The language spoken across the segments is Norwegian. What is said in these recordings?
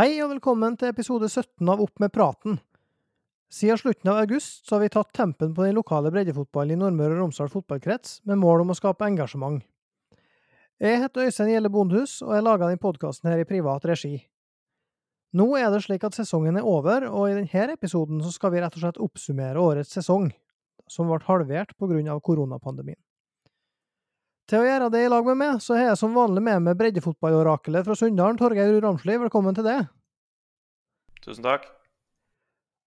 Hei og velkommen til episode 17 av Opp med praten. Siden slutten av august så har vi tatt tempen på den lokale breddefotballen i Nordmøre og Romsdal fotballkrets, med mål om å skape engasjement. Jeg heter Øystein Gjelle Bondhus, og jeg lager denne podkasten her i privat regi. Nå er det slik at sesongen er over, og i denne episoden så skal vi rett og slett oppsummere årets sesong, som ble halvert av koronapandemien. Til å gjøre det i lag med meg, så har jeg som vanlig med meg breddefotballorakelet fra Sunndalen, Torgeir Ramsli. Velkommen til det. Tusen takk.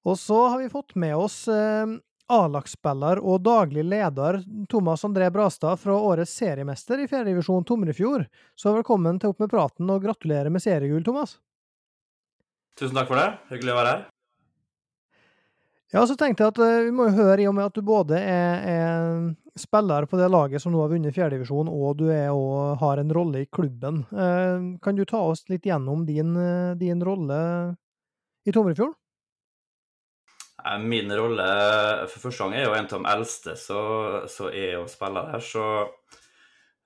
Og så har vi fått med oss eh, A-lagsspiller og daglig leder Thomas André Brastad fra årets seriemester i fjerdedivisjon Tomrefjord. Så velkommen til Opp med praten, og gratulerer med seriegull, Thomas. Tusen takk for det. Hyggelig å være her. Ja, så tenkte jeg at eh, vi må jo høre, i og med at du både er, er spiller på det laget som nå har vunnet fjerdedivisjon, og du er og har en rolle i klubben. Eh, kan du ta oss litt gjennom din, eh, din rolle i Tomrefjord? Eh, Min rolle for første gang er jo en av de eldste som er å spille der, så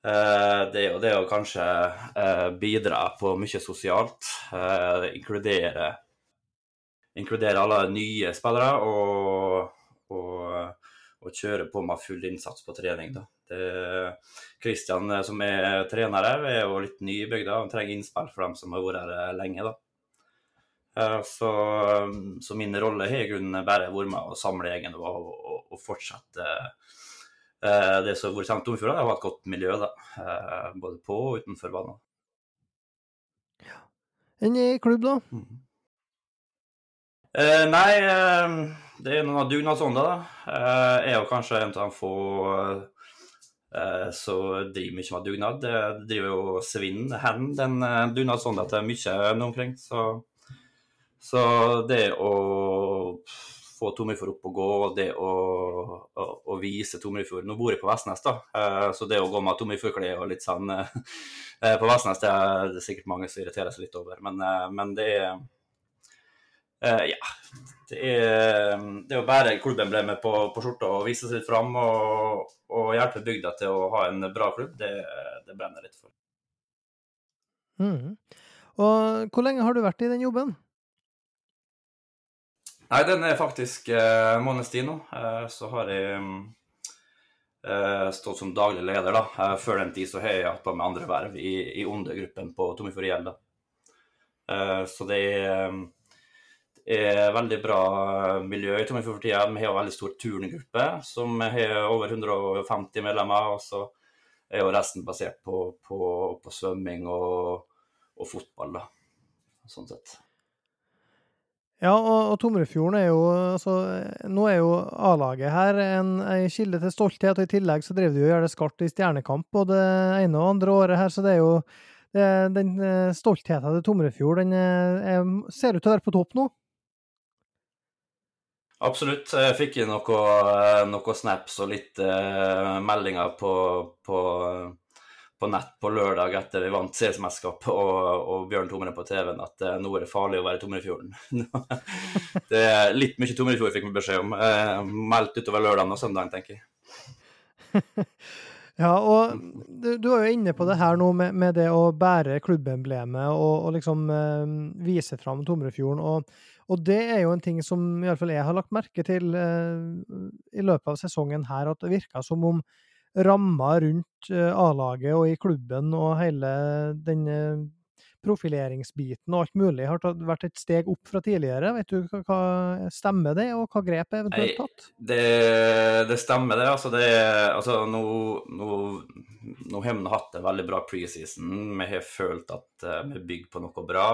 eh, det er jo det å kanskje bidra på mye sosialt. inkludere, inkludere alle nye spillere og, og, og kjøre på med full innsats på trening. da. Kristian som er trener her, er jo litt ny i bygda og trenger innspill for dem som har vært her lenge. da. Eh, Så, så min rolle har i grunnen bare vært med å samle egen og, og, og fortsette eh, det som har vært kjent Tomfjord. Det har vært et godt miljø, da. eh, både på og utenfor banen. En ny klubb, da? Eh, nei, eh, det er noen av dugnadsånder, da. Eh, jeg er jo kanskje en av de få eh, som driver mye med dugnad. Det driver jo svinn hen, den eh, dugnadsånda til mye omkring. Så, så det å få Tomrefjord opp og gå, det å, å, å vise Tomrefjord Nå bor jeg på Vestnes, da, eh, så det å gå med Tomrefjordklær og litt sånn eh, på Vestnes, det er det er sikkert mange som irriterer seg litt over. Men, eh, men det er eh, Ja. Det er, det å bære klubben ble med på, på skjorta og vise seg litt fram og, og hjelpe bygda til å ha en bra klubb, det, det brenner litt for. Mm. Og hvor lenge har du vært i den jobben? Nei, den er faktisk eh, måneds tid nå. Eh, så har jeg mm, eh, stått som daglig leder, da. Eh, før den tid så har jeg hatt på med andre verv i, i Onde-gruppen på Tommy for da. Eh, så det er, det er veldig bra miljø i Tomifjord for tida. Vi har en veldig stor turngruppe som har over 150 medlemmer. Og så er jo resten basert på, på, på svømming og, og fotball, da. Sånn sett. Ja, og, og Tomrefjorden er jo altså, Nå er jo A-laget her en, en kilde til stolthet, og i tillegg så driver de og gjør det skarpt i Stjernekamp både ene og andre året her, så det er jo det, den eh, stoltheten til Tomrefjord den er, er, ser ut til å være på topp nå. Absolutt. Jeg fikk inn noe, noe snaps og litt eh, meldinger på, på, på nett på lørdag etter vi vant CS-mesterskap og, og Bjørn Tomre på TV-en at eh, nå er det farlig å være i Tomrefjorden. det er litt mye Tomrefjord fikk vi beskjed om. Eh, meldt utover lørdagen og søndagen, tenker jeg. Ja, og du, du er jo inne på det her nå med, med det å bære klubbemblemet og, og liksom eh, vise fram Tomrefjorden. Og, og det er jo en ting som iallfall jeg har lagt merke til eh, i løpet av sesongen her, at det virker som om ramma rundt eh, A-laget og i klubben og hele den eh, profileringsbiten og alt mulig har tatt, vært et steg opp fra tidligere. Vet du hva, hva Stemmer det, og hva grep er eventuelt tatt? Det, det stemmer, det. Altså, det altså, nå, nå, nå har vi hatt en veldig bra preseason. Vi har følt at uh, vi bygger på noe bra.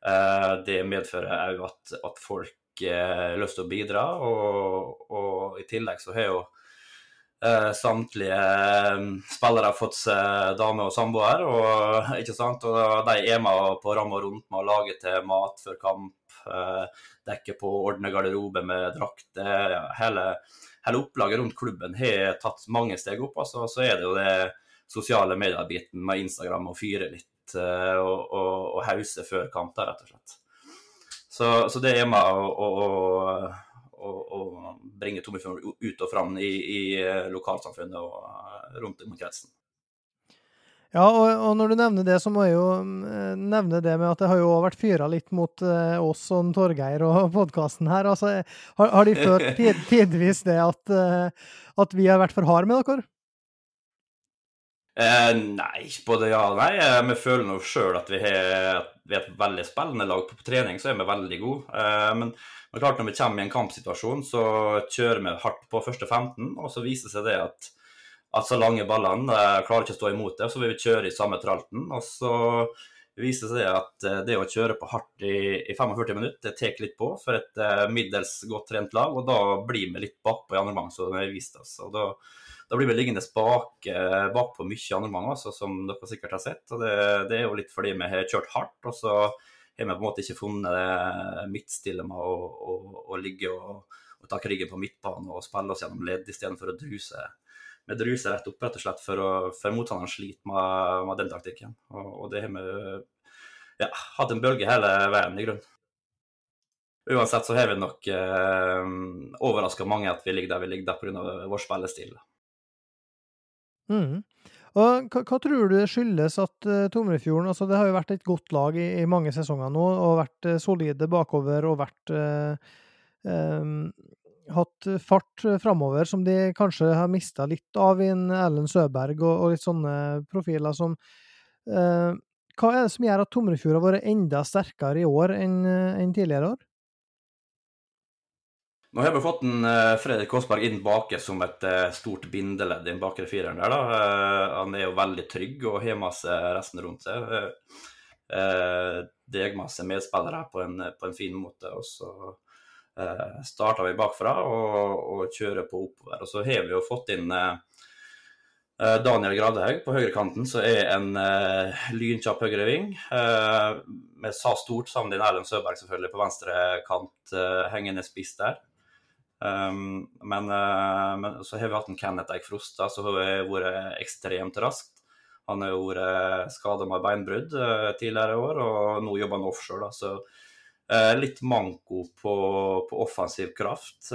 Uh, det medfører òg at, at folk har lyst til å bidra, og, og i tillegg så har jo Uh, samtlige uh, spillere har fått seg dame og samboer, og, ikke sant? og de er med på ram rundt med å lage til mat før kamp, uh, dekke på, ordne garderobe med drakter. Ja, hele, hele, opplaget rundt klubben har tatt mange steg opp. Altså, så er det jo det sosiale medier-biten med Instagram og fyre litt og, og, og hause før kanter, rett og slett. Så, så det er med å, å å, å bringe Tomrefjord ut og fram i, i lokalsamfunnet og rundt om kretsen. Ja, og, og, når du nevner det, så må jeg jo uh, nevne det med at det har jo vært fyra litt mot oss og Torgeir og podkasten her. Altså, har, har, de tid, tidvis det at, at, vi har vært for harde med dere? Nei, både ja og nei. Vi føler nå sjøl at vi, har, et veldig spillende lag. På, trening så er vi veldig gode. men, men klart når vi kommer i en kampsituasjon, så kjører vi hardt på første 15, og så viser det seg det at at så lange ballene eh, klarer ikke å stå imot det. Så vil vi kjøre i samme tralten. Og så viser det seg at eh, det å kjøre på hardt i, i 45 minutter, det tar litt på for et uh, middels godt trent lag. Og da blir vi litt bakpå i andre omgang, som det har vist oss. Og da, da blir vi liggende bak, uh, bakpå mye andre omgang, altså, som dere sikkert har sett. Og det, det, er jo litt fordi vi har kjørt hardt. og så har vi på en måte ikke funnet midtstille med å, å, å ligge og, og ta krigen på midtbanen og spille oss gjennom ledd istedenfor å druse vi druser rett opp, rett og slett, for, å, for motstanderen sliter med, med, den taktikken. Og, og det har vi ja, hatt en bølge hele veien, i grunnen. Uansett så har vi nok eh, overraska mange at vi ligger der vi ligger, pga. vår spillestil. Mm. Og hva, hva, tror du det skyldes at uh, Tomrefjorden altså Det har jo vært et godt lag i, i mange sesonger nå, og vært uh, solide bakover og vært uh, um, hatt fart framover som de kanskje har mista litt av i en Ellen Søberg og, og litt sånne profiler som Hva er det som gjør at Tomrefjord har vært enda sterkere i år enn en tidligere år? Nå har vi fått en uh, Fredrik Kåsberg inn bake som et uh, stort bindeledd i den bakre fireren der. da. Uh, han er jo veldig trygg og har masse resten rundt seg. Uh, Deg masse medspillere på en, på en fin måte. og så eh, starter vi bakfra og, og, kjører på oppover. Og så har vi jo fått inn eh, eh Daniel Gradehaug på høyrekanten, som er en uh, lynkjapp høyreving. Eh, med sa stort sammen med Erlend Søberg selvfølgelig på venstre kant, uh, hengende spiss der. Um, men, uh, men, så har vi hatt en Kenneth Eik Frostad som har vært ekstremt raskt. Han har vært skada med beinbrudd uh, tidligere i år, og nå jobber han offshore. Da, så uh, litt manko på, på offensiv kraft,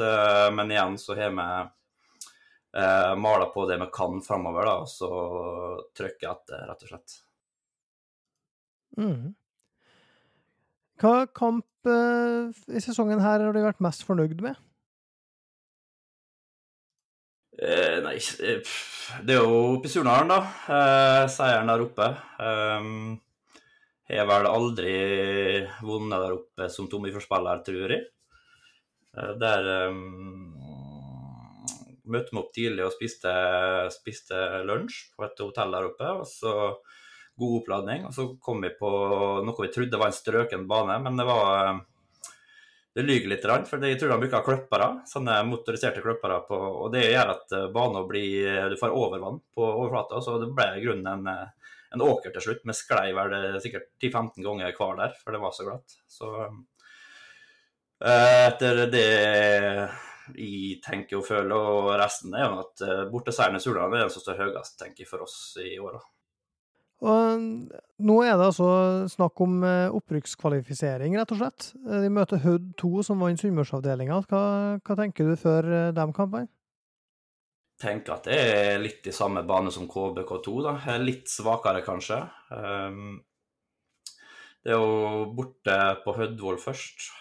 men igjen så har vi mala på det vi kan framover, og så trykke etter, rett og slett. Mm. Hva kamp i sesongen her har du vært mest fornøyd med? Eh, nei, eh, det er jo oppe i Surnadalen, da. Eh, seieren der oppe. Har har vel aldri vunnet der oppe som Tommy-forspiller, tror jeg. Eh, der um, møtte vi opp tidlig og spiste, spiste, lunsj på et hotell der oppe. og så God oppladning. og Så kom vi på noe vi trodde var en strøken bane, men det var det lyver litt, for jeg tror de bruker klippere, sånne motoriserte klippere. På, og Det gjør at banen blir Du får overvann på overflata, så det ble i grunnen en en åker til slutt. Vi sklei vel sikkert 10-15 ganger hver der, for det var så glatt. Så eh, etter det jeg tenker og føler, og resten er jo at eh, borteseieren i Surdal er den som står høyest, tenker jeg, for oss i år. Og nå er det altså snakk om eh, opprykkskvalifisering, rett og slett. De møter Hødd 2, som vant Sunnmørsavdelinga. Hva, hva tenker du før de kampene? tenker at det er litt i samme bane som KBK2. da, Litt svakere, kanskje. Um, det er jo borte på Hødvoll først.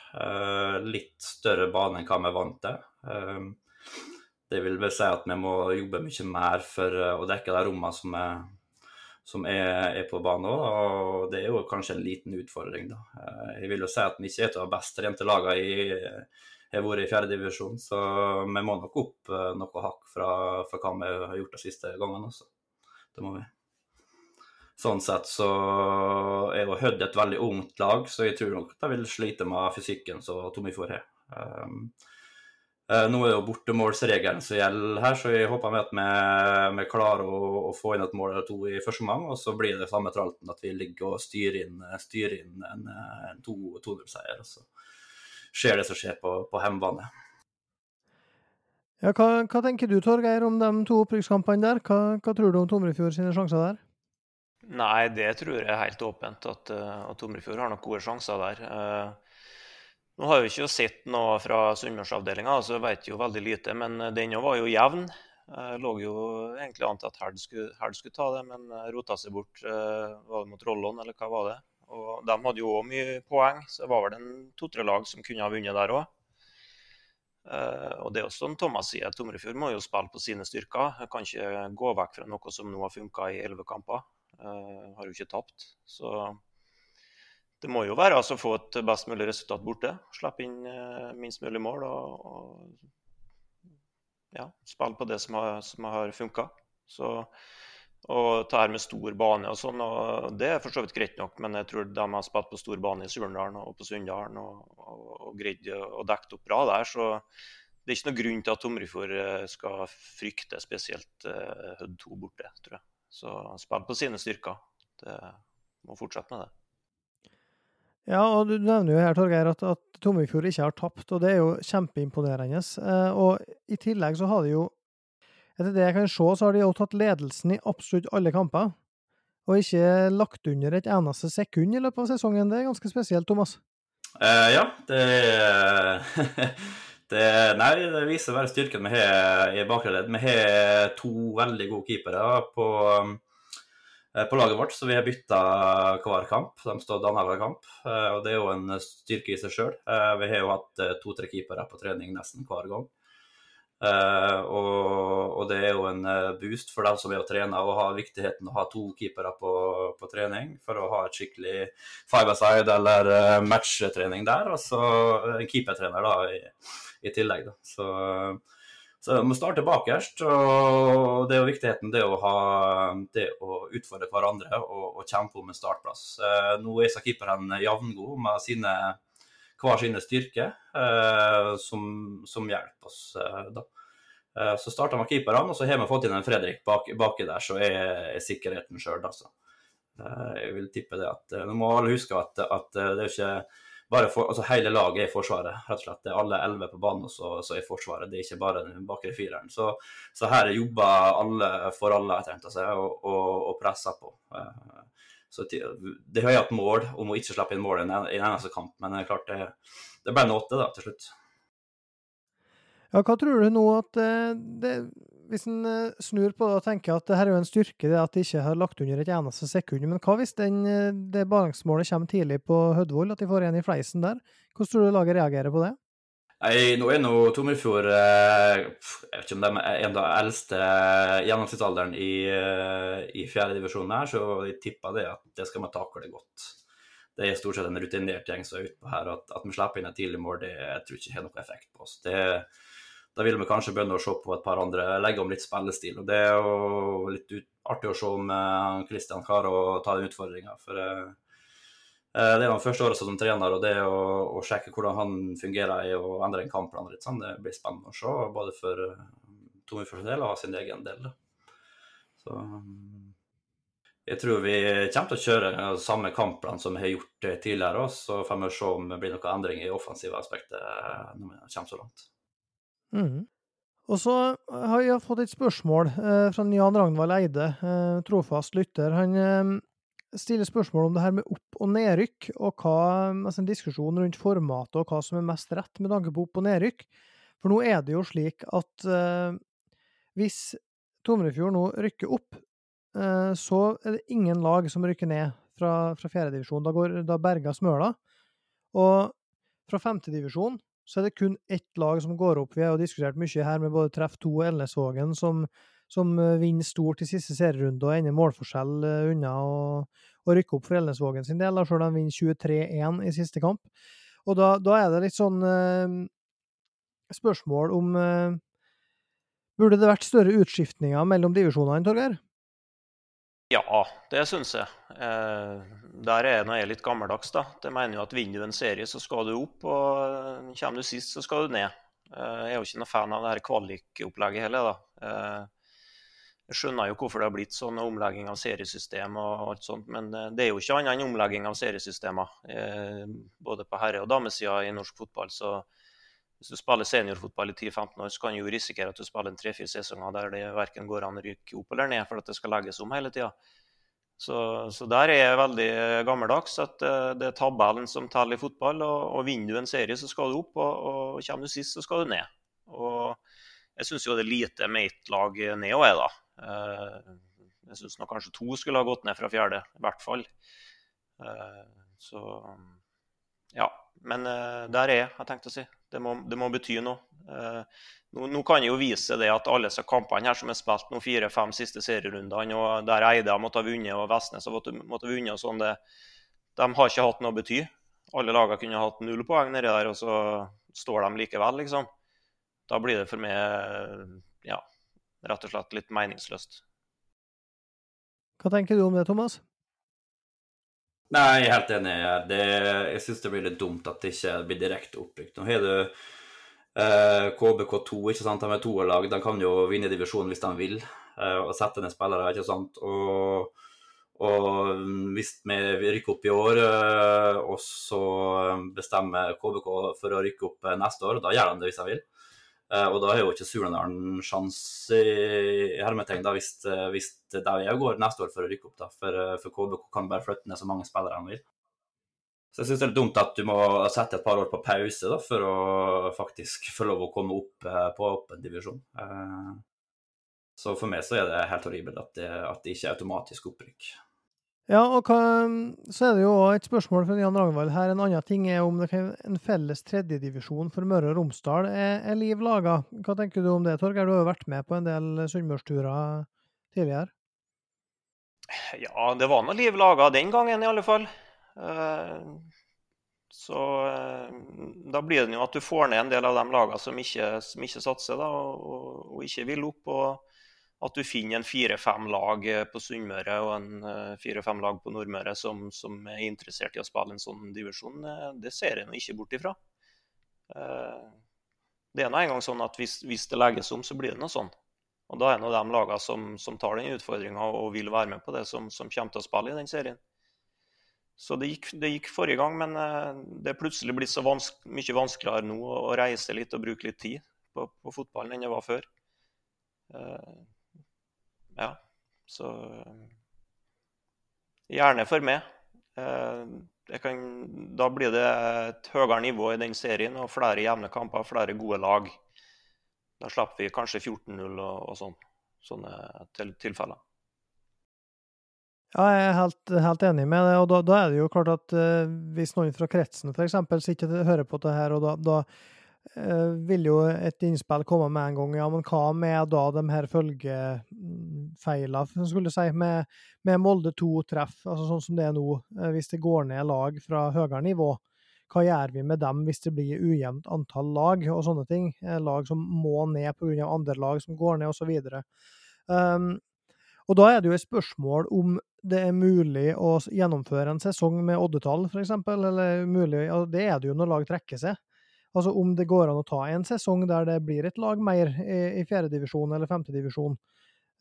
Litt større bane enn hva vi er vant til. Um, det vil vel si at vi må jobbe mye mer for å dekke de rommene som er, som er, er på banen òg. Og det er jo kanskje en liten utfordring, da. Uh, jeg vil jo si at vi ikke er et av de best trente lagene i har vært i fjerdedivisjon, så vi må nok opp eh, noe hakk fra, fra, hva vi har gjort de siste gangene. Også. Det må vi. Sånn sett så er jo Hødd et veldig ungt lag, så jeg tror nok de vil slite med fysikken som Tommy får Um, uh, nå er det jo bortemålsregelen som gjelder her, så jeg håper med at vi, vi klarer å, å, få inn et mål eller to i første omgang. Og så blir det samme tralten, at vi ligger og styrer inn, styrer inn en, en 2-0-seier. Altså skjer det som skjer på, på hjemmebane. Ja, hva, hva, tenker du Torgeir om de to opprykkskampene der? Hva, hva, tror du om Tomrefjord sine sjanser der? Nei, det tror jeg er helt åpent at, eh, at Tomrefjord har nok gode sjanser der. Nå har vi ikke sett noe fra Sunnmørsavdelinga, så jeg vet jo veldig lite. Men den var jo jevn. Det lå jo egentlig an til at Herd skulle, Herd skulle ta det, men rota seg bort. Var det mot Rollon, eller hva var det? Og De hadde jo òg mye poeng, så det var vel en to-tre lag som kunne ha vunnet der òg. Og det er også som Thomas sier, Tomrefjord må jo spille på sine styrker. Jeg kan ikke gå vekk fra noe som nå har funka i elleve kamper. Har jo ikke tapt. Så det må jo være altså, få et best mulig resultat borte. Slippe inn minst mulig mål og, og ja, spille på det som har, som har funka. Og ta her med stor bane og sånn, og det er for så vidt greit nok, men jeg tror de har spilt på stor bane i Surndalen og på Sunndalen og, og, og greid å dekke opp bra der. Så det er ikke noen grunn til at Tomrefjord eh, skal frykte spesielt uh, Hødd 2 borte, tror jeg. Så spill på sine styrker. Det må fortsette med det. Ja, og du nevner jo her, Torgeir, at, at Tomrefjord ikke har tapt, og det er jo kjempeimponerende. Eh, og i tillegg så har de jo Etter det jeg kan se, så har de jo tatt ledelsen i absolutt alle kamper. Og ikke lagt under et eneste sekund i løpet av sesongen. Det er ganske spesielt, Thomas. Uh, ja, det, det Nei, det viser bare styrken vi har i bakre ledd. Vi har to veldig gode keepere på på laget vårt, så vi har bytta hver kamp. De står annenhver kamp. Eh, og Det er jo en styrke i seg sjøl. Eh, vi har jo hatt to-tre keepere på trening nesten hver gang. Og, og, det er jo en boost for dem som er å trene og har viktigheten å ha to keepere på, på trening for å ha et skikkelig five-a-side eller matchtrening der. Og så en keepertrener da i, i tillegg. Da. Så så vi må starte bakerst. og Det er jo viktigheten det å, ha, det å utfordre hverandre og, og kjempe om en startplass. Eh, nå er keeperne jevngod med sine, hver sine styrker, eh, som, som, hjelper oss eh, da. Så starter vi keeperne, og så har vi fått inn en Fredrik baki, bak der, så er, er sikkerheten sjøl, altså. Jeg vil tippe det at Nå må alle huske at, at det er ikke bare for, altså Hele laget er i Forsvaret. rett og slett. Det er alle elleve på banen så er Forsvaret. Det er ikke bare den bakre fireren. Så, så, her jobber alle for alle, jeg, og, og, og presser på. Eh, så Det har hatt mål om å ikke slippe inn mål i en eneste kamp, men det er klart det, det ble en åtte da, til slutt. Ja, hva tror du nå at eh, det, hvis en eh, snur på det og tenker at det her er jo en styrke, det at de ikke har lagt under et eneste sekund. Men hva hvis den, eh, det balansemålet kommer tidlig på Hødvold, at de får en i fleisen der? Hvordan tror du laget reagerer på det? Nei, nå er nå Tomrefjord Jeg vet ikke om de er en av de eldste gjennomsnittsalderen i, i fjerdedivisjonen her, så jeg tipper det at det skal man takle godt. Det er stort sett en rutinert gjeng som er ute på her. At, at vi slipper inn et tidlig mål, det jeg tror ikke har noen effekt på oss. Det, da vil vi kanskje begynne å se på et par andre, legge om litt spillestil. og Det er jo litt ut, artig å se om Kristian eh, klarer å ta den utfordringa. Eh, eh, det er jo første året som trener, og det å, å, sjekke hvordan han fungerer i å endre en kampplan litt sånn, det blir spennende å se. Både for Tommy for sin del og sin egen del. Så jeg tror vi kommer til å kjøre samme kampplan som vi har gjort tidligere. Så får vi se om det blir noen endring i offensive aspekter når vi kommer så langt. Mm. Og så har jeg fått et spørsmål eh, fra Jan Ragnvald Eide, eh, trofast lytter. Han eh, stiller spørsmål om det her med opp- og nedrykk, og hva, altså en diskusjon rundt formatet og hva som er mest rett med tanke på opp- og nedrykk. For nå er det jo slik at eh, hvis Tomrefjord nå rykker opp, eh, så er det ingen lag som rykker ned fra, fra fjerdedivisjon. Da, går, da berga Smøla. Og fra femtedivisjon så er det kun ett lag som går opp. Vi har jo diskutert mye her med både Treff 2 og Elnesvågen, som, som eh, vinner stort i siste serierunde og ender målforskjell eh, unna å, å rykke opp for Elnesvågen sin del, selv om de vinner 23-1 i siste kamp. Og da, da, er det litt sånn eh, spørsmål om eh, Burde det vært større utskiftninger mellom divisjonene, Torgeir? Ja, det syns jeg. Eh, der er jeg litt gammeldags. da. Det mener jo at vinner du en serie, så skal du opp, og kommer du sist, så skal du ned. Eh, jeg er jo ikke noen fan av det her kvalikopplegget heller. da. Eh, jeg skjønner jo hvorfor det har blitt sånn omlegging av seriesystem og alt sånt, men det er jo ikke annet enn omlegging av seriesystemer. Både på herre- og damesida i norsk fotball. så hvis du spiller seniorfotball i 10-15 år, så kan du risikere at du spiller en tre-fire sesonger der det verken går an å ryke opp eller ned, for at det skal legges om hele tida. Så, så, der er jeg veldig gammeldags. at uh, Det er tabellen som teller i fotball. og, og Vinner du en serie, så skal du opp, og, og kommer du sist, så skal du ned. Og Jeg syns det er lite Mate-lag ned òg, da. Uh, jeg syns kanskje to skulle ha gått ned fra fjerde, i hvert fall. Så ja. Men der er jeg, har jeg tenkt å si. Det må, det må bety noe. Nå, nå, kan jeg jo vise det at alle disse kampene her som er spilt nå fire-fem siste serierundene, og der Eide måtte ha vunnet og Vestnes måtte ha vunnet, sånn det, de har ikke hatt noe å bety alle lagene kunne hatt null poeng nedi der, og så står de likevel, liksom. Da blir det for meg ja, rett og slett litt meningsløst. Hva tenker du om det, Thomas? Nei, jeg er helt enig. Det, jeg syns det blir litt dumt at det ikke blir direkte opprykt. Nå har du eh, KBK2, ikke sant? de er toerlag. De kan jo vinne divisjonen hvis de vil, eh, og sette ned spillere. ikke sant? Og og hvis vi rykker opp i år, eh, og så bestemmer KBK for å rykke opp eh, neste år, da gjør de det hvis de vil. Eh, og da har jo ikke Surnadalen sjanse i hermetegn hvis, hvis, hvis de går neste år for å rykke opp. da, For, for KBK kan bare flytte ned så mange spillere de vil. Så jeg syns det er dumt at du må sette et par år på pause da, for å faktisk få lov å komme opp på åpen divisjon. Så for meg så er det helt horribelt at det, at det ikke er automatisk opprykk. Ja, og hva, så er det jo et spørsmål fra Jan Ragnvald her. En annen ting er om det kan en felles tredjedivisjon for Møre og Romsdal er, er liv laga. Hva tenker du om det, Torgeir? Du har jo vært med på en del sunnmørsturer tidligere? Ja, det var noe liv laga den gangen, i alle fall. Uh, så uh, da blir det jo at du får ned en del av de lagene som ikke, som ikke satser, da, og, og, ikke vil opp. og at du finner en fire-fem lag eh, på Sunnmøre og en eh, fire-fem lag på Nordmøre som, som, er interessert i å spille en sånn divisjon, eh, det ser jeg nå ikke bort ifra. Det er nå engang sånn at hvis, hvis, det legges om, så blir det noe sånn. Og da er nå de lagene som, som, tar den utfordringa og vil være med på det, som, som, kommer til å spille i den serien. Så det gikk, det gikk forrige gang, men det er plutselig blitt så vanske, mye vanskeligere nå å reise litt og bruke litt tid på, på fotballen enn det var før ja, så Gjerne for meg. Eh, kan, da blir det et høyere nivå i den serien og flere jevne kamper, flere gode lag. Da slipper vi kanskje 14-0 og, og sånn, sånne til, tilfeller. Ja, jeg er helt, helt, enig med det. og da, da, er det jo klart at uh, Hvis noen fra kretsen f.eks. sitter og hører på det her, og da, da Eh, vil jo et innspill komme med en gang. Ja, men hva med da de her følgefeilene, skulle jeg si, med, med Molde 2-treff, altså sånn som det er nå, eh, hvis det går ned lag fra høyere nivå? Hva gjør vi med dem hvis det blir ujevnt antall lag og sånne ting? Eh, lag som må ned pga. andre lag som går ned, osv. Um, og da er det jo et spørsmål om det er mulig å gjennomføre en sesong med oddetall, f.eks. Eller mulig, og det er det jo når lag trekker seg. Altså om det går an å ta en sesong der det blir et lag mer i, i fjerdedivisjon eller femtedivisjon,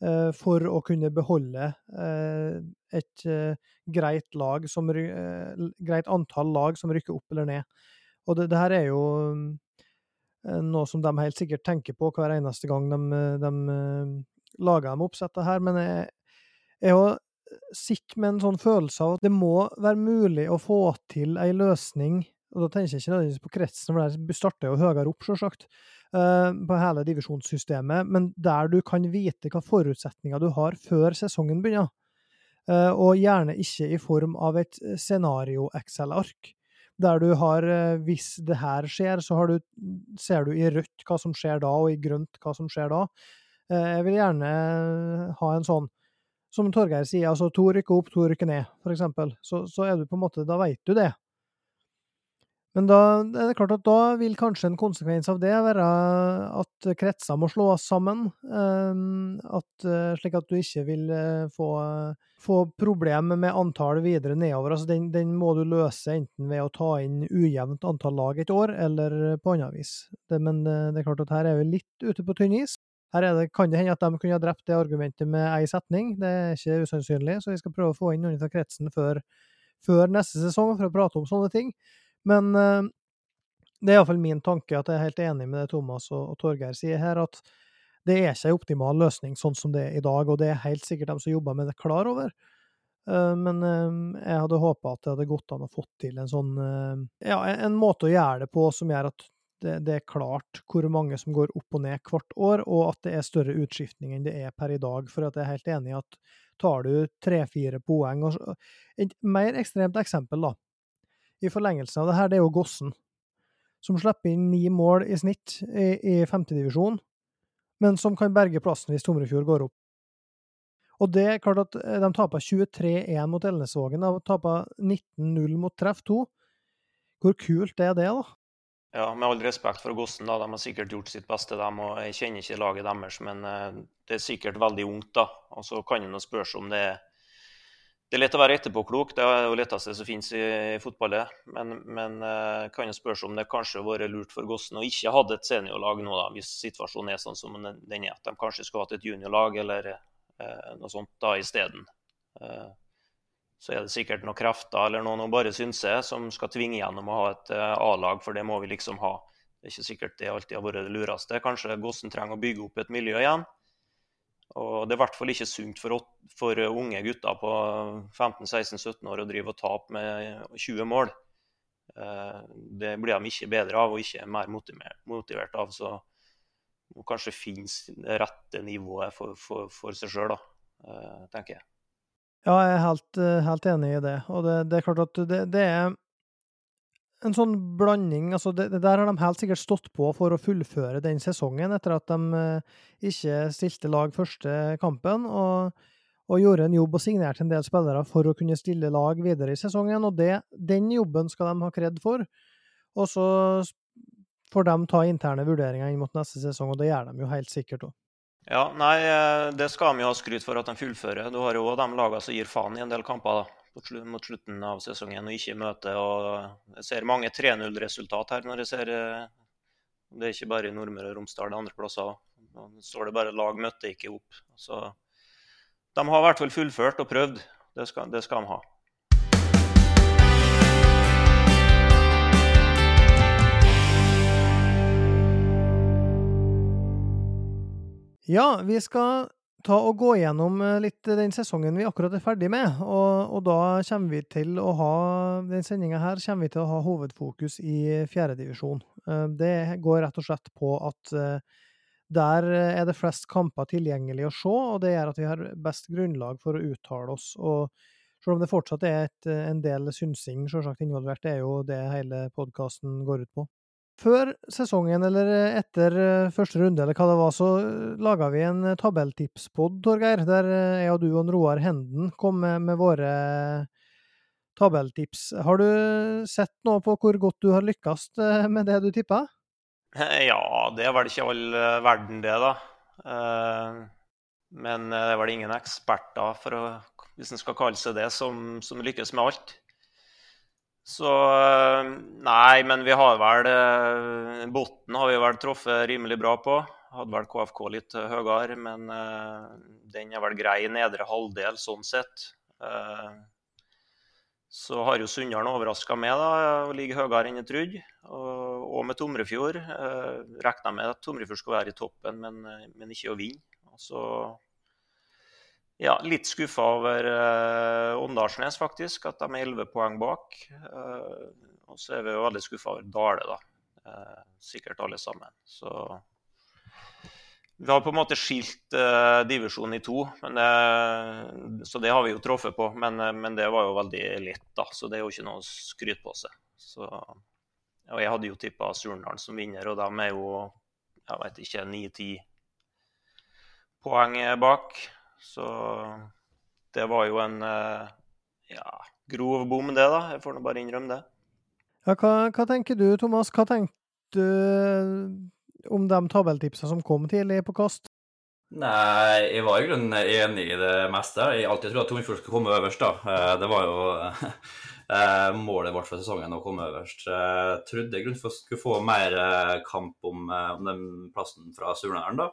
eh, for å kunne beholde eh, et eh, greit, lag som, eh, greit antall lag som rykker opp eller ned. Og det, det her er jo eh, noe som de helt sikkert tenker på hver eneste gang de, de eh, lager dem oppsettet her, men jeg, jeg sitter med en sånn følelse av at det må være mulig å få til ei løsning og da tenker jeg ikke nødvendigvis på kretsen, for der starter jo høyere opp, selvsagt, uh, på hele divisjonssystemet, men der du kan vite hva forutsetninger du har før sesongen begynner. Uh, og gjerne ikke i form av et scenario-Excel-ark. Der du har, hvis det her skjer, så du, ser du i rødt hva som skjer da, og i grønt hva som skjer da. Jeg vil gjerne ha en sånn som Torgeir sier, altså to rykker opp, to rykker ned, for eksempel. Så, så er du på en måte, da veit du det. Men da er det klart at da vil kanskje en konsekvens av det være at kretser må slås sammen. Ehm, at, eh, slik at du ikke vil eh, få, få problemer med antallet videre nedover. Altså den, den, må du løse enten ved å ta inn ujevnt antall lag et år, eller på annet vis. Det, men eh, det er klart at her er vi litt ute på tynn is. Her det, kan det hende at de kunne ha drept det argumentet med ei setning. Det er ikke usannsynlig, så vi skal prøve å få inn noen fra kretsen før, før neste sesong for å prate om sånne ting. Men uh, det er iallfall min tanke, at jeg er helt enig med det Thomas og, og Torgeir sier her, at det er ikke en optimal løsning sånn som det er i dag, og det er helt sikkert de som jobber med det, klar over. Uh, men uh, jeg hadde håpa at det hadde gått an å få til en sånn Ja, en, måte å gjøre det på som gjør at det, det, er klart hvor mange som går opp og ned hvert år, og at det er større utskiftning enn det er per i dag. For jeg er helt enig i at tar du tre-fire poeng og, Et mer ekstremt eksempel, da, i forlengelsen av det her, det er jo Gossen, som slipper inn ni mål i snitt i, i femtedivisjon, men som kan berge plassen hvis Tomrefjord går opp. Og det er klart at eh, de taper 23-1 mot Elnesvågen, og taper 19-0 mot Treff 2. Hvor kult er det, da? Ja, Med all respekt for Gossen, da, de har sikkert gjort sitt beste. dem, og Jeg kjenner ikke laget deres, men uh, det er sikkert veldig ungt. da. Og Så kan en spørre om det er Det er lett å være etterpåklok, det er jo letteste som finnes i, fotballet. Men, men uh, kan spørre om det kanskje har vært lurt for Gossen å ikke ha et seniorlag nå, da, hvis situasjonen er sånn som den er. At de kanskje skulle hatt et juniorlag eller eh, noe sånt da isteden. Eh, så er det sikkert noen krefter eller noen å bare synse som skal tvinge gjennom å ha et eh, A-lag, for det må vi liksom ha. Det er ikke sikkert det alltid har vært det lureste. Kanskje Gossen trenger å bygge opp et miljø igjen. Og Det er i hvert fall ikke sunt for, for unge gutter på 15-16-17 år å drive og tape med 20 mål. Eh, det blir de ikke bedre av og ikke mer motivert, av. Så må kanskje finnes det rette nivået for, for, for seg sjøl, eh, tenker jeg. Ja, jeg er helt, eh, helt enig i det. Og det, det er klart at det, det, er en sånn blanding altså det, Der har de helt sikkert stått på for å fullføre den sesongen, etter at de eh, ikke stilte lag første kampen. og, og gjorde en jobb og signerte en del spillere for å kunne stille lag videre i sesongen. og det, Den jobben skal de ha kred for. Og så får de ta interne vurderinger inn mot neste sesong, og det gjør de jo helt sikkert òg. Ja, nei, eh, det skal de jo ha skryt for at de fullfører. Du har jo òg de lagene som gir faen i en del kamper da, mot slutten av sesongen og ikke møter. og Jeg ser mange 3-0-resultat her. når jeg ser eh, Det er ikke bare i Nordmøre og Romsdal, det er andre plasser òg. Står det bare 'lag møtte ikke opp'. Så de har i hvert fall fullført og prøvd. Det skal, det skal de ha. Ja, vi skal ta og gå gjennom eh, litt den sesongen vi akkurat er ferdig med. Og, og da kommer vi til å ha den sendinga her kommer vi til å ha hovedfokus i fjerdedivisjon. Eh, det går rett og slett på at eh, der er det flest kamper tilgjengelig å se, og det gjør at vi har best grunnlag for å uttale oss. og selv om det fortsatt er et, en del synsing selvsagt involvert, det er jo det hele podkasten går ut på. Før sesongen, eller etter eh, første runde, eller hva det var, så eh, laga vi en eh, tabelltipspod, Torgeir, der jeg og du og Roar Henden kom med, med våre tabelltips. Har du sett noe på hvor godt du har lykkes med det du tippa? Ja, det er vel ikke all verden, det, da. Men det er vel ingen eksperter, for å, hvis en skal kalle seg det, som, som lykkes med alt. Så eh, Nei, men vi har vel eh, Botten har vi vel truffet rimelig bra på. Hadde vel KFK litt høyere, men den er vel grei i nedre halvdel sånn sett. Så har jo Sunndalen overraska meg da, og ligger høyere enn jeg trodde. Og, og med Tomrefjord. Uh, Regna med at Tomrefjord skulle være i toppen, men, men ikke å vinne. Og så ja, litt skuffa over uh, Åndalsnes, faktisk. At de er 11 poeng bak. Uh, og så er vi jo veldig skuffa over Dale, da. Uh, sikkert alle sammen. Så vi har på en måte skilt uh, divisjonen i to, det, så det har vi jo truffet på. Men, men, det var jo veldig lett, da, så det er jo ikke noe å skryte på seg. Så, og jeg hadde jo tippa Surnadal som vinner, og de er jo jeg vet ikke, 9-10 poeng bak. Så det var jo en eh, ja, grov bom, det, da. Jeg får nå bare innrømme det. Ja, hva, hva, tenker du, Thomas? Hva tenkte du eh, om de tabelltipsene som kom tidlig på kast? Nei, jeg var i grunnen enig i det meste. Jeg alltid trodde at Tornfjord skulle komme øverst. da. Eh, det var jo målet vårt for sesongen å komme øverst. Jeg trodde jeg skulle få mer kamp om, om den plassen fra Surnadalen, da.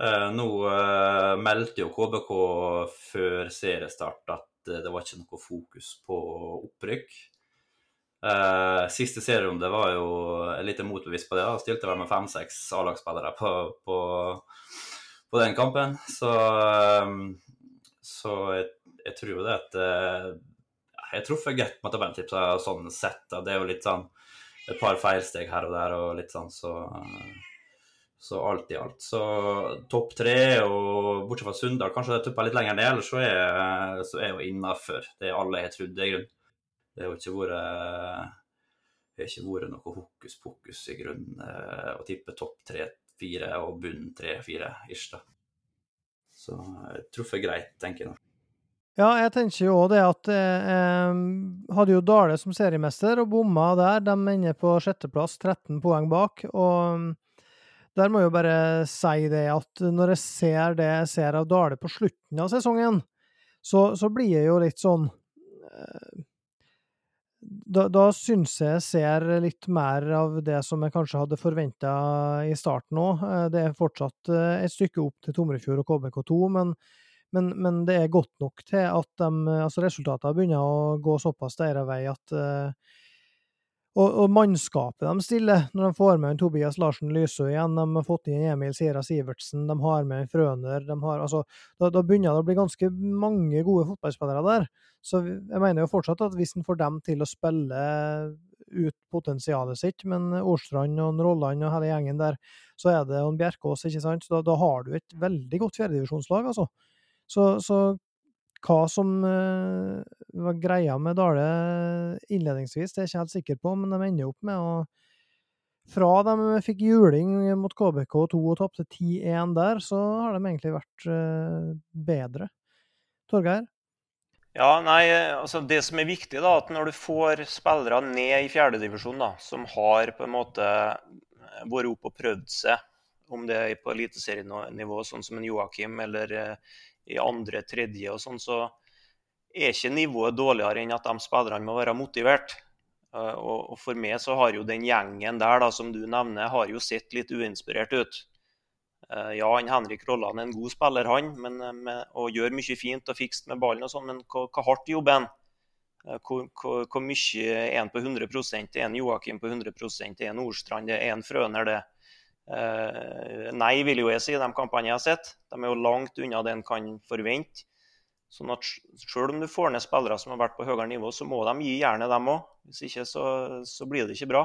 Eh, nå uh, meldte jo KBK før seriestart at uh, det var ikke noe fokus på opprykk. Siste serierunde var jo litt motbevist på det. da, Stilte vel med fem-seks A-lagsspillere på, på, på, den kampen. Så, så jeg, jeg, tror jo det at Jeg har truffet greit med tabelltipsa sånn sett. Da. Det er jo litt sånn et par feilsteg her og der og litt sånn, så så alt i alt. Så topp tre, og bortsett fra Sunndal, kanskje det tupper litt lenger ned, ellers så er, så er jo innafor det alle har trodd, i grunnen. Det har ikke vært det har ikke vært noe hokus pokus i grunnen eh, å tippe topp tre-fire og bunn tre-fire ish, da. Så jeg truffet greit, tenker jeg nå. Ja, jeg tenker jo òg det at eh, eh, hadde jo Dale som seriemester og bomma der. De ender på sjetteplass, 13 poeng bak. Og der må jeg jo bare si det at når jeg ser det jeg ser av Dale på slutten av sesongen, så, så blir jeg jo litt sånn eh, da, da syns jeg jeg ser litt mer av det som jeg kanskje hadde forventa i starten òg. Eh, det er fortsatt eh, et stykke opp til Tomrefjord og KBK2, men, men, men, det er godt nok til at de, altså resultatene begynner å gå såpass deres vei at uh, og, og, mannskapet de stiller, når de får med en Tobias Larsen Lysø igjen, de har fått inn Emil Sira Sivertsen, de har med en Frøner de har, altså, da, da, begynner det å bli ganske mange gode fotballspillere der. Så jeg mener jo fortsatt at hvis en får dem til å spille ut potensialet sitt, men Årstrand og Rolland og hele gjengen der, så er det og Bjerkås, ikke sant? Så da, da har du et veldig godt fjerdedivisjonslag, altså. Så, så hva som uh, var greia med Dale innledningsvis, det er jeg ikke helt sikker på, men de ender opp med å Fra de fikk juling mot KBK2 og tapte 10-1 der, så har de egentlig vært uh, bedre. Torgeir? Ja, nei, altså Det som er viktig, da, at når du får spillere ned i fjerdedivisjon som har på en måte vært oppe og prøvd seg, om det er på eliteserienivå, sånn som en Joakim eller uh, i andre, tredje og sånn, så er ikke nivået dårligere enn at de spillerne må være motivert. Eh, og for meg så har jo den gjengen der da, som du nevner, har jo sett litt uinspirert ut. Eh, ja, han Henrik Rolland er en god spiller, han, men, eh, med, og gjør mye fint og fikst med ballen og sånn, men hva, hardt jobber han? Hvor, mye er han på 100 Det er en Joakim på 100 det er en Nordstrand, er en Frøner, det. Eh, nei, vil jo jeg si, de kampene jeg har sett. De er jo langt unna det en kan forvente. Sånn at Selv om du får ned spillere som har vært på høyere nivå, så må de gi jernet, dem òg. Hvis ikke så, så, blir det ikke bra.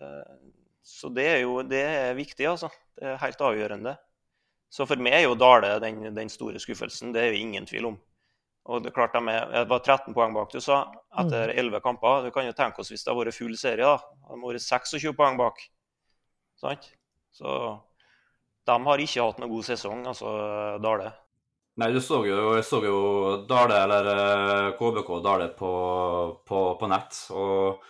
Eh, så det er jo det er viktig, altså. Det er helt avgjørende. Så for meg er jo Dale den, den store skuffelsen. Det er jo ingen tvil om. Og det er klart de er, var 13 poeng bak, du sa, etter 11 mm. kamper. Du kan jo tenke oss hvis det har vært full serie. da. De har vært 26 poeng bak. Sant? Så de har ikke hatt noen god sesong, altså Dale. Nei, du så jo, jeg så jo Dale, eller KBK eh, Dale på, på, på nett. Og,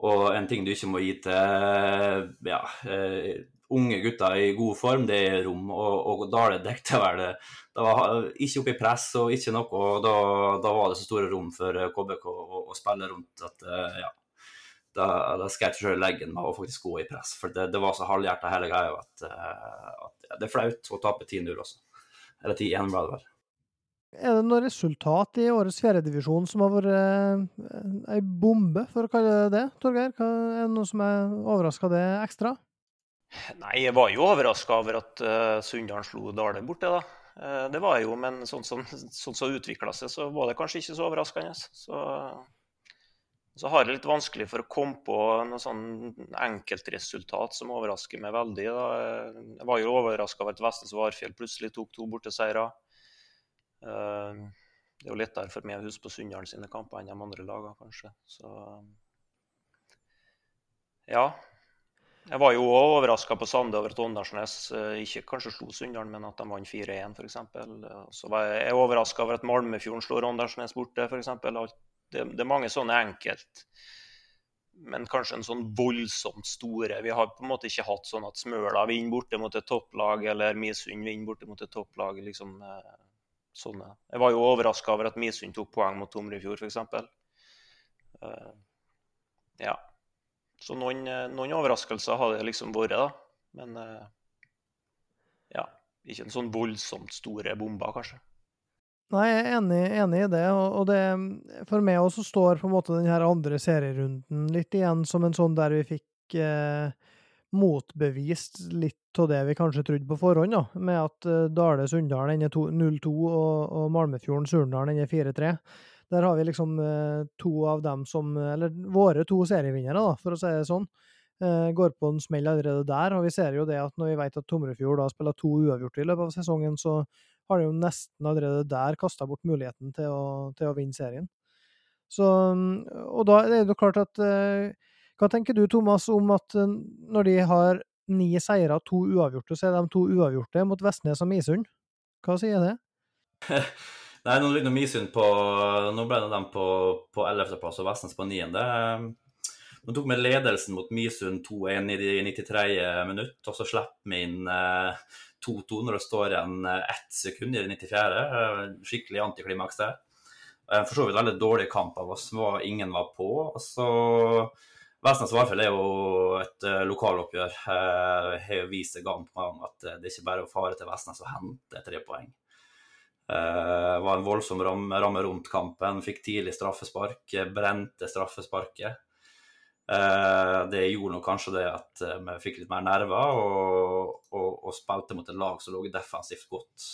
og, en ting du ikke må gi til ja, uh, unge gutter i god form, det er rom. Og, og Dale dekket vel det. Var ikke oppe i press og ikke noe. og Da, da var det så store rom for KBK å, å spille rundt at ja, da, da skal jeg ikke sjøl legge meg og faktisk gå i press. For det, det var så halvhjerta hele greia at, uh, at ja, det er flaut å tape 10-0 også. Eller 10-1, ble det vel. Er det noe resultat i årets fjerdedivisjon som har vært ei bombe, for å kalle det det, Torgeir? Er det noe som er overraska det ekstra? Nei, jeg var jo overraska over at uh, Sunndalen slo Dale borte, da. Uh, det var jeg jo, men sånn som sånn så utvikla seg, så var det kanskje ikke så overraskende. Så så har jeg litt vanskelig for å komme på noe sånn enkeltresultat som overrasker meg veldig. Da. Jeg var jo overraska over at Vestnes Varfjell plutselig tok to borteseirer. Eh, det er jo lettere for meg å huske på Sunndalen sine kamper enn de andre lagene, kanskje. Så ja. Jeg var jo òg overraska på Sande over at Åndalsnes eh, ikke kanskje slo Sunndalen, men at de vant 4-1 f.eks. Så var jeg overraska over at Malmefjorden slår Åndalsnes borte, f.eks det, det, er mange sånne enkelt men kanskje en sånn voldsomt store. Vi har på en måte ikke hatt sånn at Smøla vinner borte mot et topplag, eller Misund vinner borte mot et topplag. liksom eh, sånne. Jeg var jo overraska over at Misund tok poeng mot Tomrefjord, f.eks. Uh, ja. Så noen, eh, noen, overraskelser har det liksom vært, da. Men uh, ja, ikke en sånn voldsomt store bomber, kanskje. Nei, jeg er enig, enig i det. Og, det, for meg også står på en måte den her andre serierunden litt igjen som en sånn der vi fikk eh, motbevist litt av det vi kanskje trodde på forhånd, da, med at eh, Dale Sunndal er 0-2 og, og Malmefjorden Surndalen er 4-3. Der har vi liksom eh, to av dem som Eller våre to serievinnere, da, for å si det sånn. Eh, går på en smell allerede der. Og vi ser jo det at når vi vet at Tomrefjord da spiller to uavgjorte i løpet av sesongen, så har de jo nesten allerede der kasta bort muligheten til å, til å, vinne serien. Så, og da er det jo klart at eh, Hva tenker du, Thomas, om at eh, når de har ni seire og to uavgjorte, så er de to uavgjorte mot Vestnes og Misund? Hva sier det? Nei, nå ligger Misund på Nå ble dem på, på 11.-plass og Vestnes på 9. Nå tok med ledelsen mot Misund 2-1 i de 93. minutt, og så slipper vi inn 2-2 når det står igjen ett sekund i det 94. Skikkelig antiklimaks der. For så vidt veldig dårlig kamp av oss, var, ingen var på. og så Vestnes Varfjell er jo et lokaloppgjør. Uh, har jo vist det gang på gang at det ikke bare er å fare til Vestnes og hente tre poeng. Uh, var en voldsom ramme rundt kampen. Fikk tidlig straffespark, brente straffesparket. Uh, det gjorde nok kanskje det at vi fikk litt mer nerver og, og, og, spilte mot et lag som lå defensivt godt.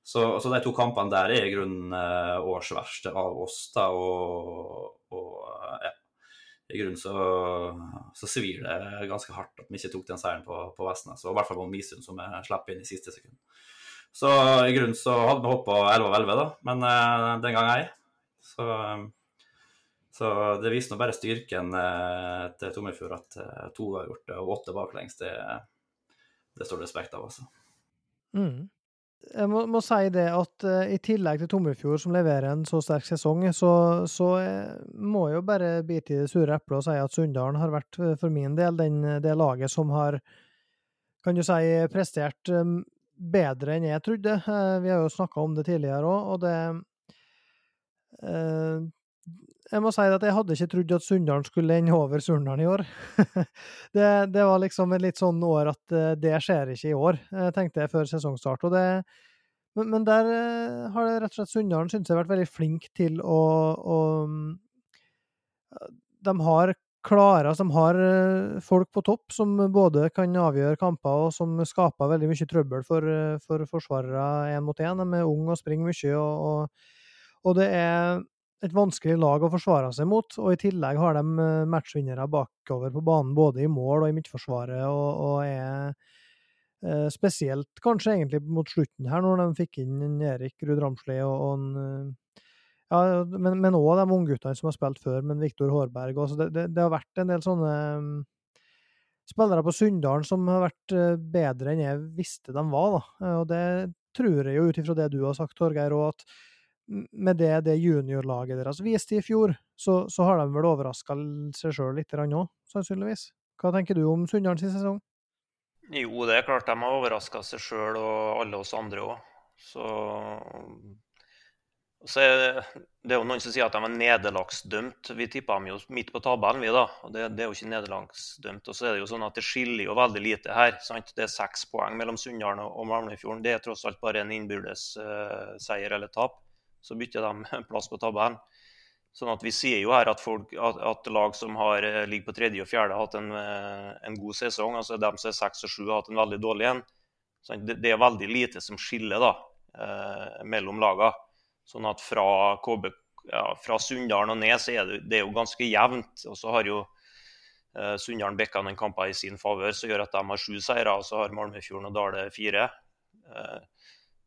Så, så, de to kampene der er i grunnen årsverste av oss. da, og, og ja i grunnen så, så svir det ganske hardt at vi ikke tok den seieren på, på Vestnes. Og i hvert fall på Misund, som vi slapp inn i siste sekund. Så i grunnen så hadde vi håpa 11 av 11, da, men den gang ei. Så, så det viser nå bare styrken uh, til Tommelfjord at uh, to har gjort det, og åtte baklengs. Det, det står det respekt av, altså. Mm. Jeg må, må, si det at uh, i tillegg til Tommelfjord, som leverer en så sterk sesong, så, så må jeg jo bare bite i det sure eplet og si at Sunndalen har vært, for min del, den, det laget som har, kan du si, prestert um, bedre enn jeg trodde. vi har jo snakka om det tidligere òg, og det jeg må si at jeg hadde ikke trodd at Sunndalen skulle ende over Surndalen i år. det, det, var liksom et litt sånn år at eh, det skjer ikke i år, eh, tenkte jeg før sesongstart. Det, men, men, der eh, har det rett og slett Sunndalen synes jeg har vært veldig flink til å, å De har klare, de har folk på topp som både kan avgjøre kamper og som skaper veldig mye trøbbel for, for forsvarere én mot én. De er unge og springer mye. og, og, og det er et vanskelig lag å forsvare seg mot, og i tillegg har de eh, matchvinnere bakover på banen, både i mål og i midtforsvaret, og, og er eh, spesielt kanskje egentlig mot slutten her, når de fikk inn Erik Ruud Ramsli og, og eh, ja, men òg de ungguttene som har spilt før, men Viktor Hårberg også. Det, det, det, har vært en del sånne um, spillere på Sunndalen som har vært uh, bedre enn jeg visste de var. Da. Og det tror jeg jo ut ifra det du har sagt, Torgeir, og at med det, det juniorlaget deres viste i fjor, så, så har de vel overraska seg sjøl litt òg, sannsynligvis. Hva tenker du om Sunndalens sesong? Jo, det er klart de har overraska seg sjøl og alle oss andre òg. Så, så er det, er jo noen som sier at de er nederlagsdømt. Vi tippa dem jo midt på tabellen, vi da. og Det, det er jo ikke nederlagsdømt. Og så er det jo sånn at det skiller jo veldig lite her. sant? Det er seks poeng mellom Sunndalen og Malmøyfjorden. Det er tross alt bare en innbyrdes uh, seier eller tap så bytter de plass på tabellen. Sånn at Vi ser jo her at, folk, at, at lag som har, eh, ligger på tredje og fjerde, har hatt en, eh, en god sesong. altså De som er seks og sju, har hatt en veldig dårlig en. Sånn, det, det, er veldig lite som skiller da, eh, mellom lagene. Sånn at fra, KB, ja, fra Sunndalen og ned så er det, det er jo ganske jevnt. Og så har jo eh, Sunndalen bikka noen kamper i sin favør som gjør at de har sju seire, og så har Malmefjorden og Dale fire. Eh,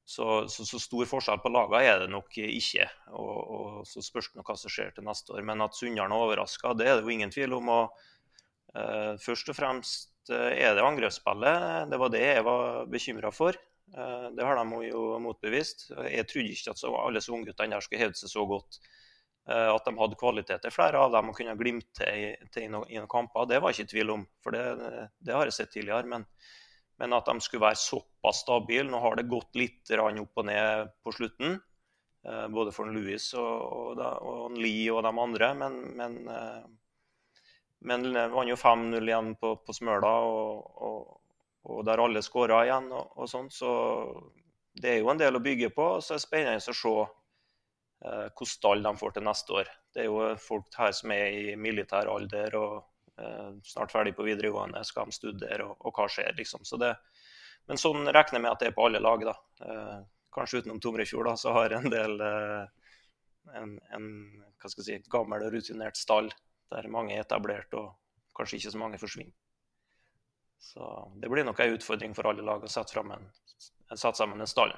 så, så, så, stor forskjell på lagene er det nok ikke. Og, og Så spørs det hva som skjer til neste år. Men at Sunndalen er overraska, det er det jo ingen tvil om. og uh, Først og fremst uh, er det angrepsspillet. Det var det jeg var bekymra for. Uh, det har de jo motbevist. Jeg trodde ikke at så, alle ungguttene der skulle hevde seg så godt. At de hadde kvaliteter, flere av dem, og kunne glimte i, til i noen, i noen kamper. Det var ikke tvil om, for det, det har jeg sett tidligere. men men at de skulle være såpass stabile. Nå har det gått litt opp og ned på slutten, eh, både for Louis og, og, og Lee og de andre. Men, men, eh, men vant jo 5-0 igjen på, på Smøla, og, og, der alle skåra igjen. og, sånn, Så det er jo en del å bygge på. Så er det spennende å se eh, hvilken stall de får til neste år. Det er jo folk her som er i militær alder. og Eh, snart ferdig på videregående, skal de studere, og, og hva skjer, liksom. Så det, men sånn regner jeg med at det er på alle lag, da. Eh, kanskje utenom Tomrefjord, da, så har en del eh, en, en hva skal jeg si, gammel og rutinert stall der mange er etablert og kanskje ikke så mange forsvinner. Så det blir nok en utfordring for alle lag å sette, en, sette sammen en stall.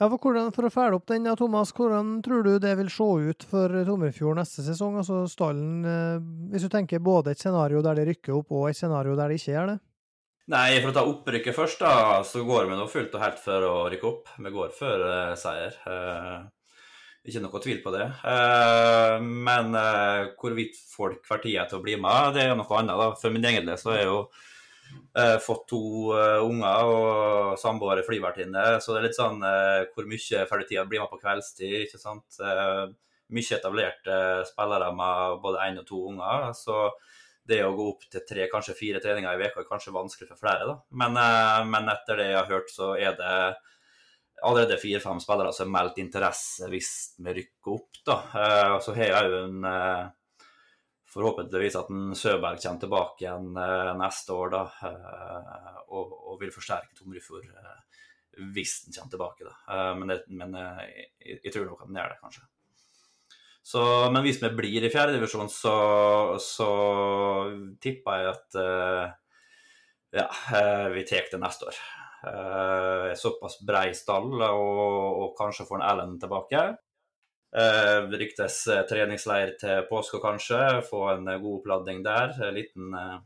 Ja, for, hvordan, for, å følge opp den, ja, Thomas, hvordan tror du det vil se ut for Tomrefjord neste sesong? Altså stallen, eh, Hvis du tenker både et scenario der de rykker opp, og et scenario der de ikke gjør det? Nei, for å ta opprykket først, da, så går vi nå fullt og helt for å rykke opp. Vi går for uh, seier. Uh, ikke noe tvil på det. Uh, men hvorvidt folk får tida til å bli med, det er noe annet. da. For min egen del så er jo Uh, fått to uh, unger og samboer er flyvertinne, så det er litt sånn uh, hvor mye ferdigtida blir med på kveldstid. ikke sant? mye etablerte spillere med både én og to unger. Så det å gå opp til tre, kanskje fire treninger i veka er kanskje vanskelig for flere. da. Men, men, etter det jeg har hørt, så er det allerede fire-fem spillere som har meldt interesse hvis vi rykker opp. da. så har jeg jo en forhåpentligvis at en Søberg kommer tilbake igjen eh, neste år da, eh, og, og, vil forsterke Tomrefjord eh, hvis den kommer tilbake. da. Men, det, men jeg, jeg, tror nok at den gjør det, kanskje. Så, men hvis vi blir i fjerdedivisjon, så, så tipper jeg at ja, vi tar det neste år. såpass brei stall, og, og kanskje får en Ellen tilbake. Eh, ryktes eh, treningsleir til påske, kanskje. Få en eh, god oppladning der. En liten eh,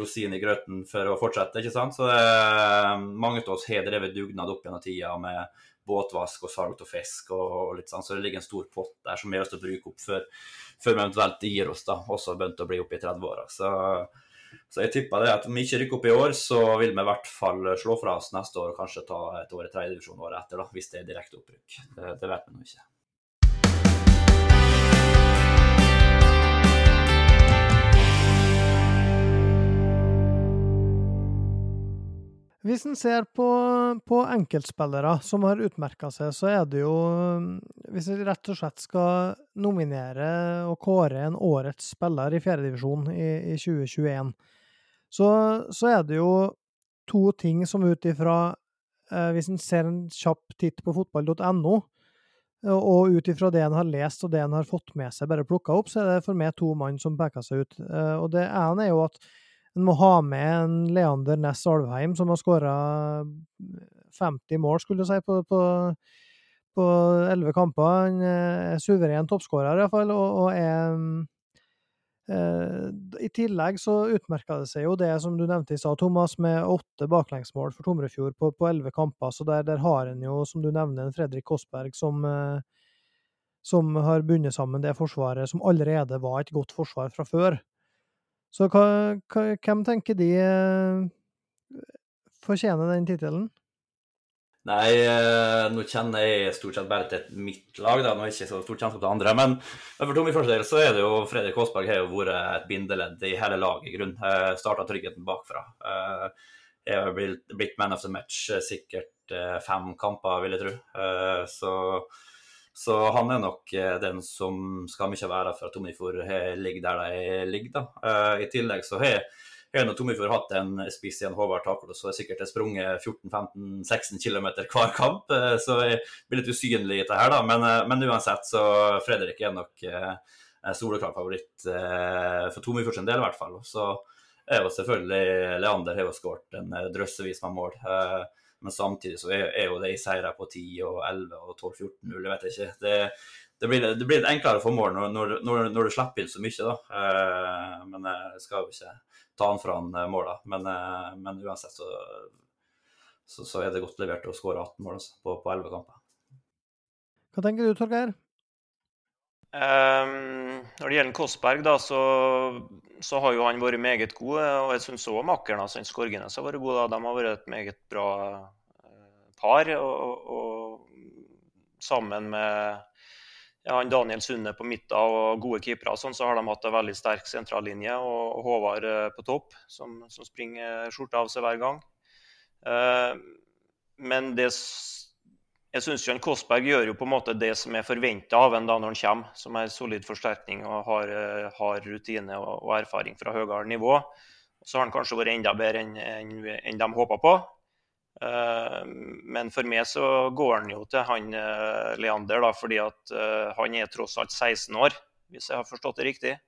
rosin i grøten for å fortsette, ikke sant. Så eh, mange av oss har drevet dugnad opp gjennom tida med båtvask og salt og fisk og, og, litt sånn, så det ligger en stor pott der som vi har lyst til å bruke opp før, før vi eventuelt gir oss, da, også begynt å bli oppe i 30-åra. Så, så, jeg tipper det at om vi ikke rykker opp i år, så vil vi i hvert fall slå fra oss neste år og kanskje ta et år i tredjedivisjon året etter, da, hvis det er direkte opprykk. Det, det vet vi nå ikke. Hvis en ser på, på, enkeltspillere som har utmerka seg, så er det jo Hvis vi rett og slett skal nominere og kåre en årets spiller i fjerdedivisjon i, i 2021, så, så, er det jo to ting som ut ifra eh, Hvis en ser en kjapp titt på fotball.no, og ut ifra det en har lest og det en har fått med seg, bare plukka opp, så er det for meg to mann som peker seg ut. Eh, og det ene er jo at en må ha med en Leander Næss Alvheim, som har skåra 50 mål, skulle du si, på, på, på 11 kamper. Han er suveren toppskårer, iallfall, og, og er eh, I tillegg så utmerka det seg jo det som du nevnte i stad, Thomas, med åtte baklengsmål for Tomrefjord på, på 11 kamper. Så der, der har en jo, som du nevner, en Fredrik Kåssberg som eh, som har bundet sammen det forsvaret som allerede var et godt forsvar fra før. Så hva, hva, hvem tenker de eh, fortjener den tittelen? Nei, eh, nå kjenner jeg stort sett bare til mitt lag, da. Nå er jeg ikke så stort kjennskap til andre. Men for Tommy første del så er det jo Fredrik Aasberg har jo vært et bindeledd i hele laget, i grunnen. Eh, Starta tryggheten bakfra. Jeg har blitt man of the match sikkert fem kamper, vil jeg tro. Så så han er nok eh, den som skal mye være for at Tomifjord ligger der de ligger. da. Eh, I tillegg så har har hatt en spiss igjen, Håvard Takola, så har sikkert sprunget 14-15-16 km hver kamp. Eh, så jeg blir litt usynlig i dette her, da. Men, men, uansett, så Fredrik er nok en soleklar favoritt for Tomifjord sin del, i hvert fall. Så er jo selvfølgelig Leander har jo skåret en drøssevis med mål. Men samtidig så er, er jo de seirene på 10 og 11 og 12-14-0, jeg vet ikke. Det, det, blir, det blir enklere for mål når, når, når, når, du slipper inn så mye, da. Eh, men jeg skal jo ikke ta han fra han eh, måla. Men, eh, men, uansett så, så, så, er det godt levert å skåre 18 mål altså, på, på 11 kamper. Hva tenker du, Torgeir? Um, når det gjelder Kåssberg, da, så, så, har jo han vært meget god. Og jeg syns òg makkeren hans, Skorgenes, har vært god. Da. De har vært et meget bra uh, par. Og, og, sammen med ja, han Daniel Sunde på midten og gode keepere, sånn, så har de hatt en veldig sterk sentrallinje. Og, Håvard uh, på topp, som, som springer skjorta av seg hver gang. Uh, men det jeg syns Kåssberg gjør jo på en måte det som er forventa av en da når han kommer, som er solid forsterkning og har, eh, har rutine og, og, erfaring fra høyere nivå. Så har han kanskje vært enda bedre enn en, en de håpa på. Uh, men for meg så går han jo til han uh, Leander, da, fordi at uh, han er tross alt 16 år, hvis jeg har forstått det riktig.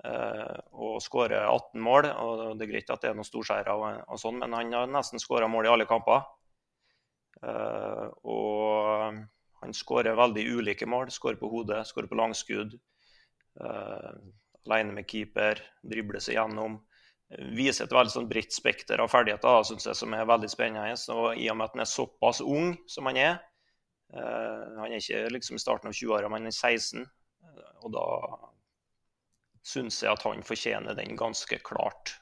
Og skårer 18 mål. og Det er greit at det er noen storseiere, og, og sånn, men han har nesten skåra mål i alle kamper. Og han skårer veldig ulike mål. Skårer på hodet, skårer på langskudd. Alene med keeper, dribler seg gjennom viser et veldig sånn bredt spekter av ferdigheter synes jeg, som er veldig spennende. Og I og med at han er såpass ung som han er Han er ikke liksom i starten av 20-åra, men han er 16. Uh, og da syns jeg at han fortjener den ganske klart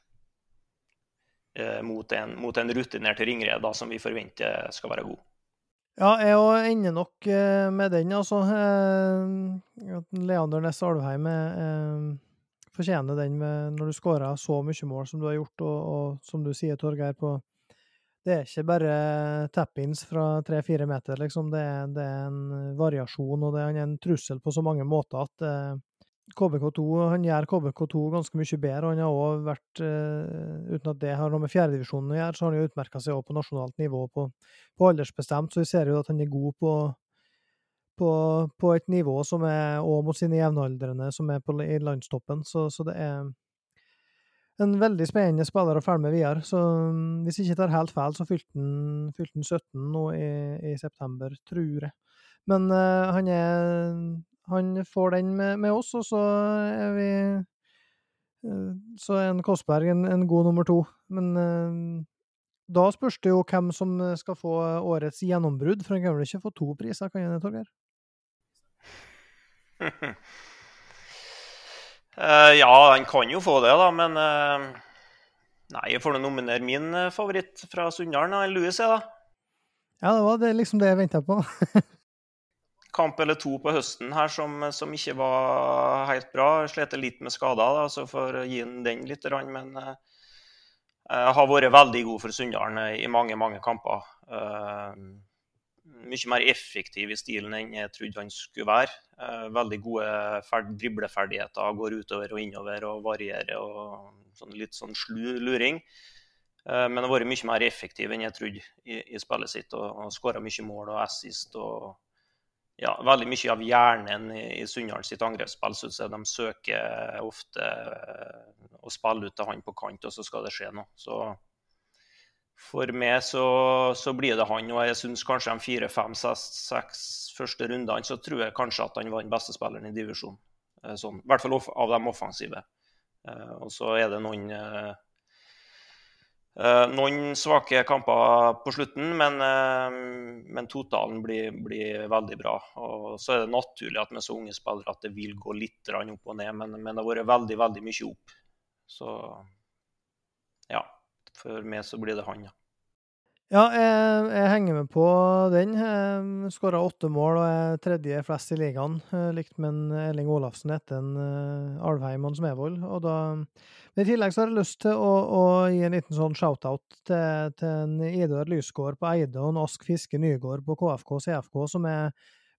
mot, en, mot, en, rutinert ringred som vi forventer skal være god. Ja, jeg ender nok med den, altså. Leander Næss Alvheim er fortjener den når du skårer så mye mål som du har gjort, og, og som du sier, Torgeir, på Det er ikke bare tap-ins fra tre-fire meter, liksom. Det det er, en variasjon, og det er en trussel på så mange måter at eh, KBK2 han gjør KBK2 ganske mye bedre. Han har også vært, uh, uten at det har noe med fjerdedivisjonen å gjøre, så har han jo utmerka seg også på nasjonalt nivå på, på aldersbestemt. Så vi ser jo at han er god på, på, på, et nivå som er òg mot sine jevnaldrende, som er på, i landstoppen. Så, så, det er en veldig spennende spiller å følge med videre. Så mm, hvis jeg ikke tar helt feil, så fylte han, fylte han 17 nå i, i, september, tror jeg. Men uh, han er Han får den med, med, oss, og så er vi uh, Så er en Kåssberg en, en, god nummer to. Men uh, da spørs det jo hvem som skal få årets gjennombrudd, for han kan vel ikke få to priser, kan han Torgeir? uh, ja, han kan jo få det, da, men uh, Nei, jeg får nå nominere min favoritt fra Sunndalen, Louis, jeg, da. Ja, det var det, liksom det jeg venta på. Kamp eller to på høsten her som, som ikke var helt bra. Slet litt med skader, da, så får gi den litt. Men har vært veldig god for Sunndalen i mange, mange kamper. Uh, mye mer effektiv i stilen enn jeg trodde han skulle være. Eh, veldig gode dribleferdigheter, går utover og innover og varierer. og sånn, Litt sånn slu luring. Eh, men har vært mye mer effektiv enn jeg trodde i, i spillet sitt. Og, og skåra mye mål og assist. og ja, Veldig mye av hjernen i, i Sunndal sitt angrepsspill syns jeg de søker ofte eh, å spille ut til han på kant, og så skal det skje noe. Så for meg så, så, blir det han. Og jeg syns kanskje de fire, fem, seks første rundene så tror jeg kanskje at han var den beste spilleren i divisjonen. Eh, sånn, I hvert fall av de offensive. Eh, og så er det noen eh, noen svake kamper på slutten, men, men totalen blir, blir, veldig bra. Og så er det naturlig at med så unge spillere at det vil gå litt opp og ned, men, men det har vært veldig, veldig mye opp. Så ja. For meg så blir det han, ja. Ja, jeg, jeg henger med på den. Skåra åtte mål og er tredje flest i ligaen. Likt med en Elling Olafsen etter en Alvheim og Smevold. Og da, I tillegg så har jeg lyst til å, å gi en liten sånn shout-out til, til Idar Lysgård på Eide og en Ask Fiske Nygård på KFK og CFK, som er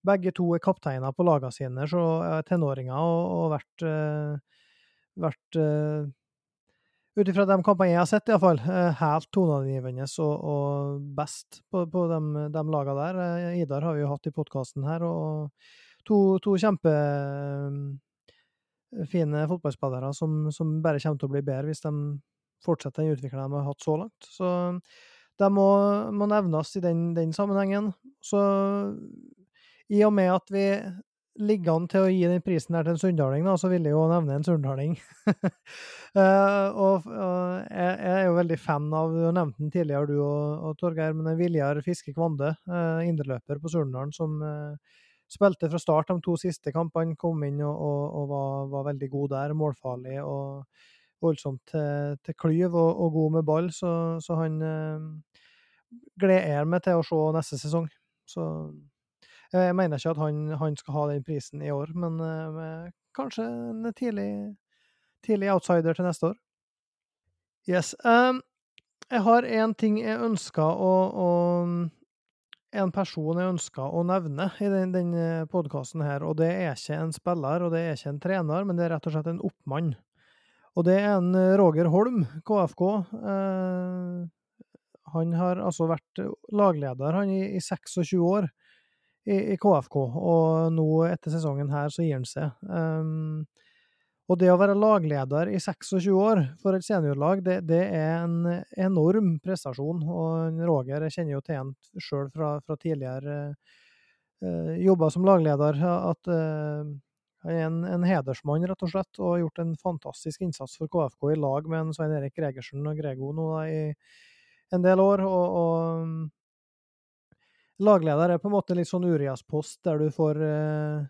begge to er kapteiner på lagene sine, så er tenåringer og, og vært, uh, vært uh, ut ifra de kampene jeg har sett, iallfall, eh, helt toneangivende og, og, best på, på de, de lagene der. Idar har vi jo hatt i podkasten her, og to, to kjempefine eh, fotballspillere som, som, bare kommer til å bli bedre hvis de fortsetter den utviklingen de har hatt så langt. Så de må, må nevnes i den, den sammenhengen. Så i og med at vi ligger an til å gi den prisen her til en sunndaling, da, så vil jeg jo nevne en sunndaling. uh, og, uh, jeg, jeg, er jo veldig fan av Du har nevnt den tidligere, du og, og Torgeir, men Viljar Fiske Kvande, uh, indreløper på Surndalen, som uh, spilte fra start de to siste kampene. Kom inn og, og var, var, veldig god der. Målfarlig og voldsomt til, til klyv og, god med ball. Så, så han eh, gleder meg til å se neste sesong. Så jeg mener ikke at han, han skal ha den prisen i år, men eh, kanskje en tidlig, tidlig, outsider til neste år. Yes. Um, jeg har én ting jeg ønsker å, å, En person jeg ønsker å nevne i den, den eh, podkasten her, og det er ikke en spiller, og det er ikke en trener, men det er rett og slett en oppmann. Og det er en eh, Roger Holm, KFK. Eh, han har altså vært lagleder han i, i 26 år i, i, KFK, og nå etter sesongen her så gir han seg. Um, og det å være lagleder i 26 år for et seniorlag, det, det er en enorm prestasjon. Og Roger, jeg kjenner jo til ham sjøl fra, fra, tidligere eh, jobber som lagleder, at eh, han er en, en, hedersmann, rett og slett, og har gjort en fantastisk innsats for KFK i lag med en Svein Erik Gregersen og Grego nå da, i en del år. og, og Lagleder er på en måte litt sånn Urias-post, der du får uh,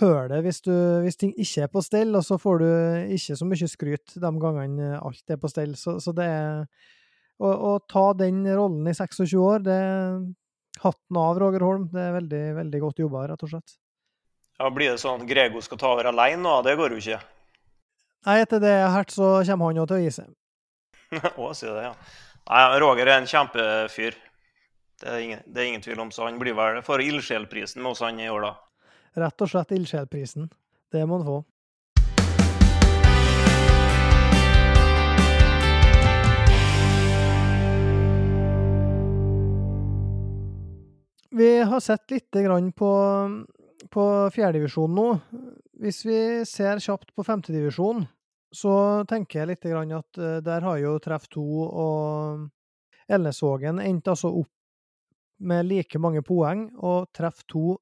høre det hvis, du, hvis, ting ikke er på stell, og så får du ikke så mye skryt de gangene alt er på stell. Så, så det er å, å, ta den rollen i 26 år, det er hatten av, Roger Holm. Det er veldig, veldig godt jobba, rett og slett. Ja, Blir det sånn at Grego skal ta over alene nå? Det går jo ikke. Nei, etter det jeg har hørt, så kommer han jo til å gi seg. Å, sier det, ja. Nei, Roger er en kjempefyr. Det er, ingen, det er ingen tvil om, så han blir vel for ildsjelprisen med oss han i år, da. Rett og slett ildsjelprisen. Det må han få. Vi har sett litt på på fjerdedivisjon nå. Hvis vi ser kjapt på femtedivisjon, så tenker jeg litt at eh, der har jo Treff 2 og Elnesvågen endt altså opp med like mange poeng, og Treff 2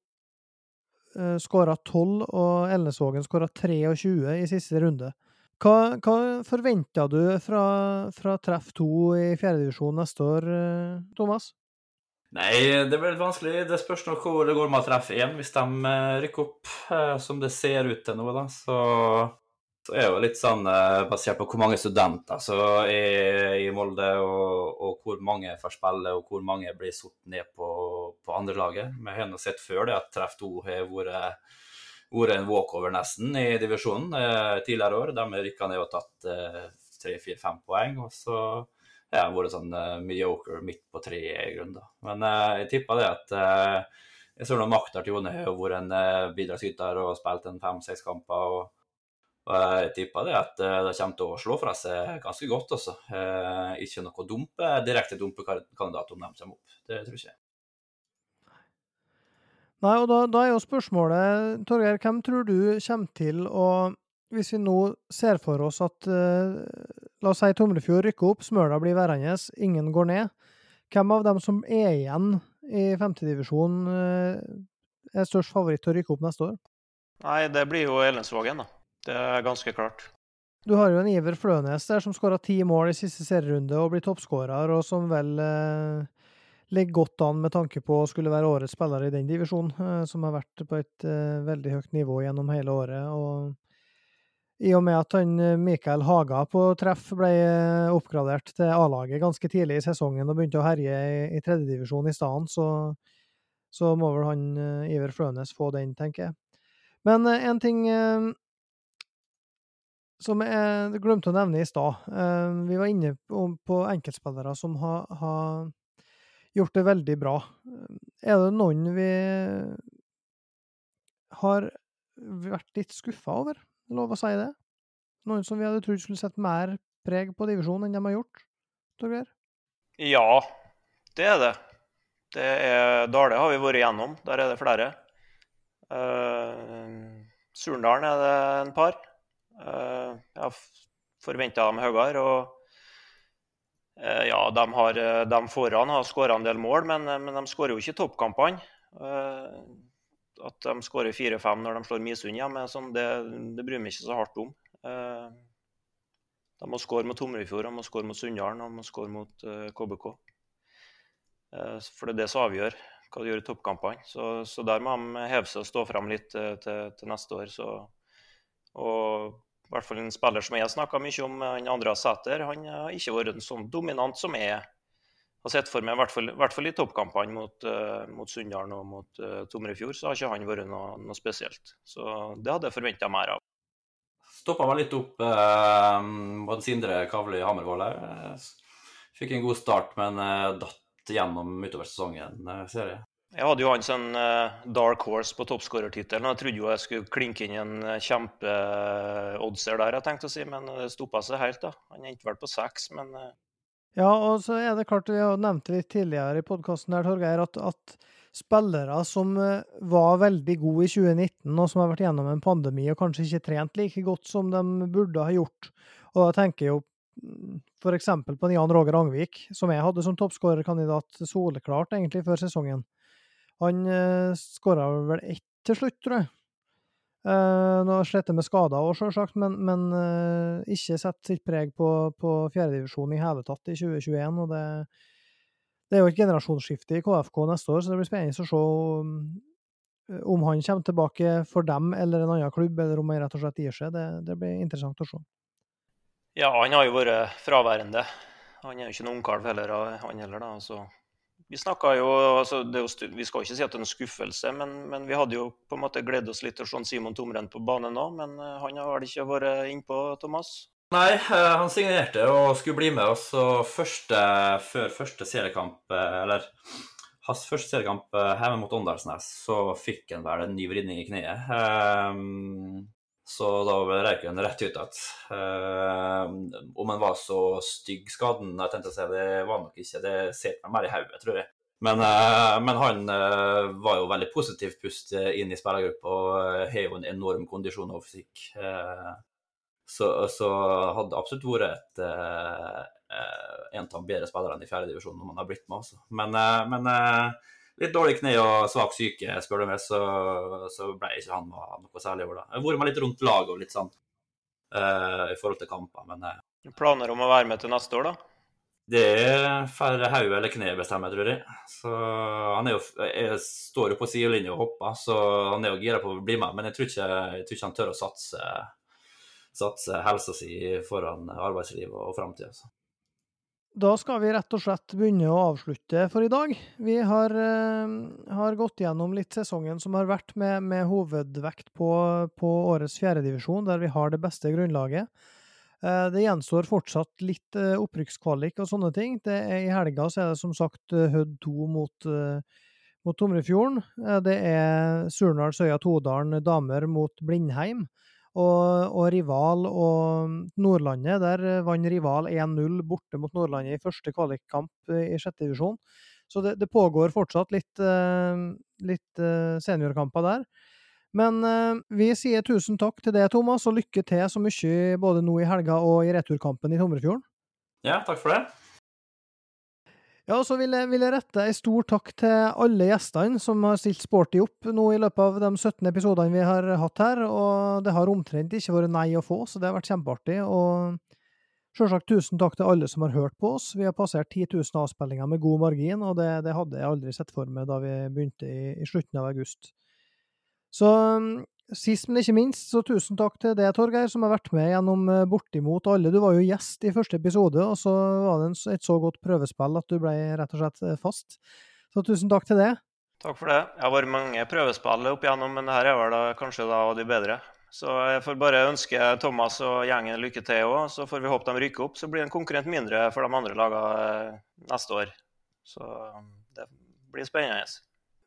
uh, skåra 12, og Elnesvågen skåra 23 i siste runde. Hva, hva forventer du fra, fra Treff 2 i fjerdedivisjon neste år, eh, Thomas? Nei, det blir litt vanskelig. Det spørs nok hvor det går med å treffe én. Hvis de eh, rykker opp, eh, som det ser ut til nå, da, så, så er jo litt sånn eh, basert på hvor mange studenter som er i Molde, og, og, hvor mange får spille, og hvor mange blir satt ned på, på andrelaget. Vi har sett før det at Treff 2 har vært vært en walkover nesten i divisjonen eh, tidligere år. De har rykka ned og tatt tre-fire-fem eh, poeng. og så har har vært sånn uh, mediocre midt på treet i grunnen. da. Men eh, jeg tipper det at eh, jeg noen Maktar til Jone har vært en uh, bidragsyter og spilt en fem-seks kamper. og, og jeg tipper det at det kommer til å slå fra seg ganske godt også. ikke noe dumpe, direkte dumpekandidat om de kommer opp. Det tror jeg ikke. Nei, og da, da, er jo spørsmålet, Torgeir, hvem tror du kommer til å Hvis vi nå ser for oss at La oss si Tomrefjord rykker opp, Smøla blir værende, ingen går ned. Hvem av dem som er igjen i femtedivisjon, uh, er størst favoritt til å rykke opp neste år? Nei, det blir jo Elensvågen, da. Det er ganske klart. Du har jo en Iver Flønes der som skåra ti mål i siste serierunde og blir toppskårer, og som vel eh, ligger godt an med tanke på å skulle være årets spiller i den divisjonen, eh, som har vært på et eh, veldig høyt nivå gjennom hele året. og i og med at han eh, Mikael Haga på treff ble oppgradert til A-laget ganske tidlig i sesongen og begynte å herje i, i tredjedivisjon i stedet, så, så, må vel han Iver Flønes få den, tenker jeg. Men en ting som jeg glemte å nevne i stad. Vi var inne på enkeltspillere som har, har gjort det veldig bra. Er det noen vi har vært litt skuffa over? Lov å si det? Noen som vi hadde trodd skulle sette mer preg på divisjonen enn de har gjort, Torgeir? Ja, det er det. det er, Dale har vi vært igjennom. Der er det flere. Uh, Surndalen er det en par. Uh, jeg forventa dem høyere. og ja, de, har, de foran har skåra en del mål, men, men de skårer jo ikke toppkampene. At de skårer fire-fem når de slår Misund hjemme, sånn, det, det, bryr vi ikke så hardt om. Eh, de må skåre mot Tomrefjord, de må skåre mot Sunndalen de mot eh, KBK. Eh, for det er det som avgjør hva de gjør i toppkampene. Så, så, der må de heve seg og stå fram litt til, til neste år. Så, og i hvert fall en spiller som jeg har snakka mye om, Andreas Sæter, han har ikke vært en sånn dominant som jeg har sett for meg, i hvert fall, i, hvert fall i toppkampene mot, uh, mot Sunndalen og mot uh, Tomrefjord, så har ikke han vært noe, noe spesielt. Så det hadde jeg forventa mer av. Stoppa meg litt opp eh, mot Sindre Kavli Hammervoll her. Fikk en god start, men eh, datt gjennom utover sesongen, ser jeg. Jeg hadde jo hans en dark horse på toppskårertittelen. Jeg trodde jo jeg skulle klinke inn en kjempeoddser der, jeg tenkte å si, men det stoppa seg helt. da. Han endte vel på seks, men Ja, og så er det klart, vi har nevnt litt tidligere i podkasten her, Torgeir, at, at, spillere som eh, var veldig gode i 2019, og som har vært gjennom en pandemi og kanskje ikke trent like godt som de burde ha gjort, og da tenker jeg jo mm, f.eks. på Jan Roger Angvik, som jeg hadde som toppskårerkandidat soleklart egentlig før sesongen. Han uh, skåra vel ett til slutt, tror jeg. Uh, nå sletter med skader òg, sjølsagt, men, men uh, ikke sett sitt preg på, på fjerdedivisjon i hele tatt i 2021. og det, det, er jo et generasjonsskifte i KFK neste år, så det blir spennende å se om, om han kommer tilbake for dem eller en annen klubb, eller om han rett og slett gir seg. Det, det blir interessant å se. Ja, han har jo vært fraværende. Han er jo ikke noen ungkalv heller, han heller. da, så vi snakka jo altså jo, Vi skal ikke si at det er en skuffelse, men, men, vi hadde jo på en måte gledet oss litt til å se Simon Tomren på banen nå. Men uh, han har vel ikke vært innpå, Thomas? Nei, uh, han signerte og skulle bli med oss. Og første, før første seriekamp, uh, eller hans første seriekamp hjemme mot Åndalsnes, så fikk han vel en ny vridning i kneet. Så da røyk han rett ut igjen. Uh, om han var så stygg skaden, jeg tenkte å si, det var nok ikke. Det ser meg mer i hodet, tror jeg. Men, uh, men han uh, var jo veldig positivt pust inn i spillergruppa og har jo en enorm kondisjon og fysikk. Så, så, hadde absolutt vært et, en av de bedre spillerne i fjerdedivisjon når man har blitt med. Også. Men, men litt dårlig kne og svak syke, spør du meg, så, så ble ikke han noe særlig over det. Jeg har vært med litt rundt laget og litt sånn uh, i forhold til kamper, men uh, Planer om å være med til neste år, da? Det er færre hode eller kne bestemmer, tror jeg. Så han er jo, jeg står jo på sidelinja og hopper, så han er jo gira på å bli med. Men jeg tror ikke, jeg tror ikke han tør å satse, satse helsa si foran arbeidslivet og framtida. Da skal vi rett og slett begynne å avslutte for i dag. Vi har, uh, har gått gjennom litt sesongen som har vært, med, med hovedvekt på, på årets fjerdedivisjon, der vi har det beste grunnlaget. Uh, det gjenstår fortsatt litt uh, opprykkskvalik og sånne ting. Det er, I helga så er det som sagt Hødd 2 mot, mot Tomrefjorden. det er Surnadal Søya Todalen damer mot Blindheim. Og, og, rival og Nordlandet, der vant rival 1-0 borte mot Nordlandet i første kvalikkamp i sjette divisjon. Så det, det, pågår fortsatt litt, uh, litt uh, seniorkamper der. Men uh, vi sier tusen takk til det, Thomas, og lykke til så mye både nå i helga og i returkampen i Tomrefjorden. Ja, takk for det. Ja, og så vil jeg, vil jeg rette en stor takk til alle gjestene som har stilt sporty opp nå i løpet av de 17 episodene vi har hatt her, og det har omtrent ikke vært nei å få, så det har vært kjempeartig. Og selvsagt tusen takk til alle som har hørt på oss. Vi har passert 10 000 avspillinger med god margin, og det, det hadde jeg aldri sett for meg da vi begynte i, i slutten av august. Så Sist, men ikke minst, så tusen takk til deg, Torgeir, som har vært med gjennom eh, bortimot alle. Du var jo gjest i første episode, og så var det et så godt prøvespill at du ble rett og slett eh, fast. Så tusen takk til deg. Takk for det. Jeg har vært mange prøvespill opp igjennom, men dette er vel da, kanskje da de bedre. Så jeg får bare ønske Thomas og gjengen lykke til òg. Så får vi håpe de rykker opp. Så blir det en konkurrent mindre for de andre lagene eh, neste år. Så det blir spennende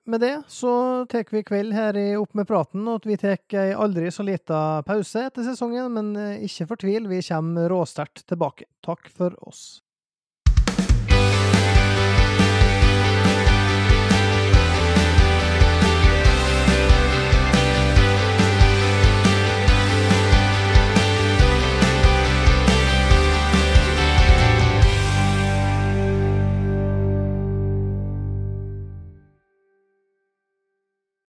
med det så tar vi kveld her i Opp med praten, og vi tar ei aldri så lita pause etter sesongen, men eh, ikke fortvil, vi kommer råsterkt tilbake. Takk for oss.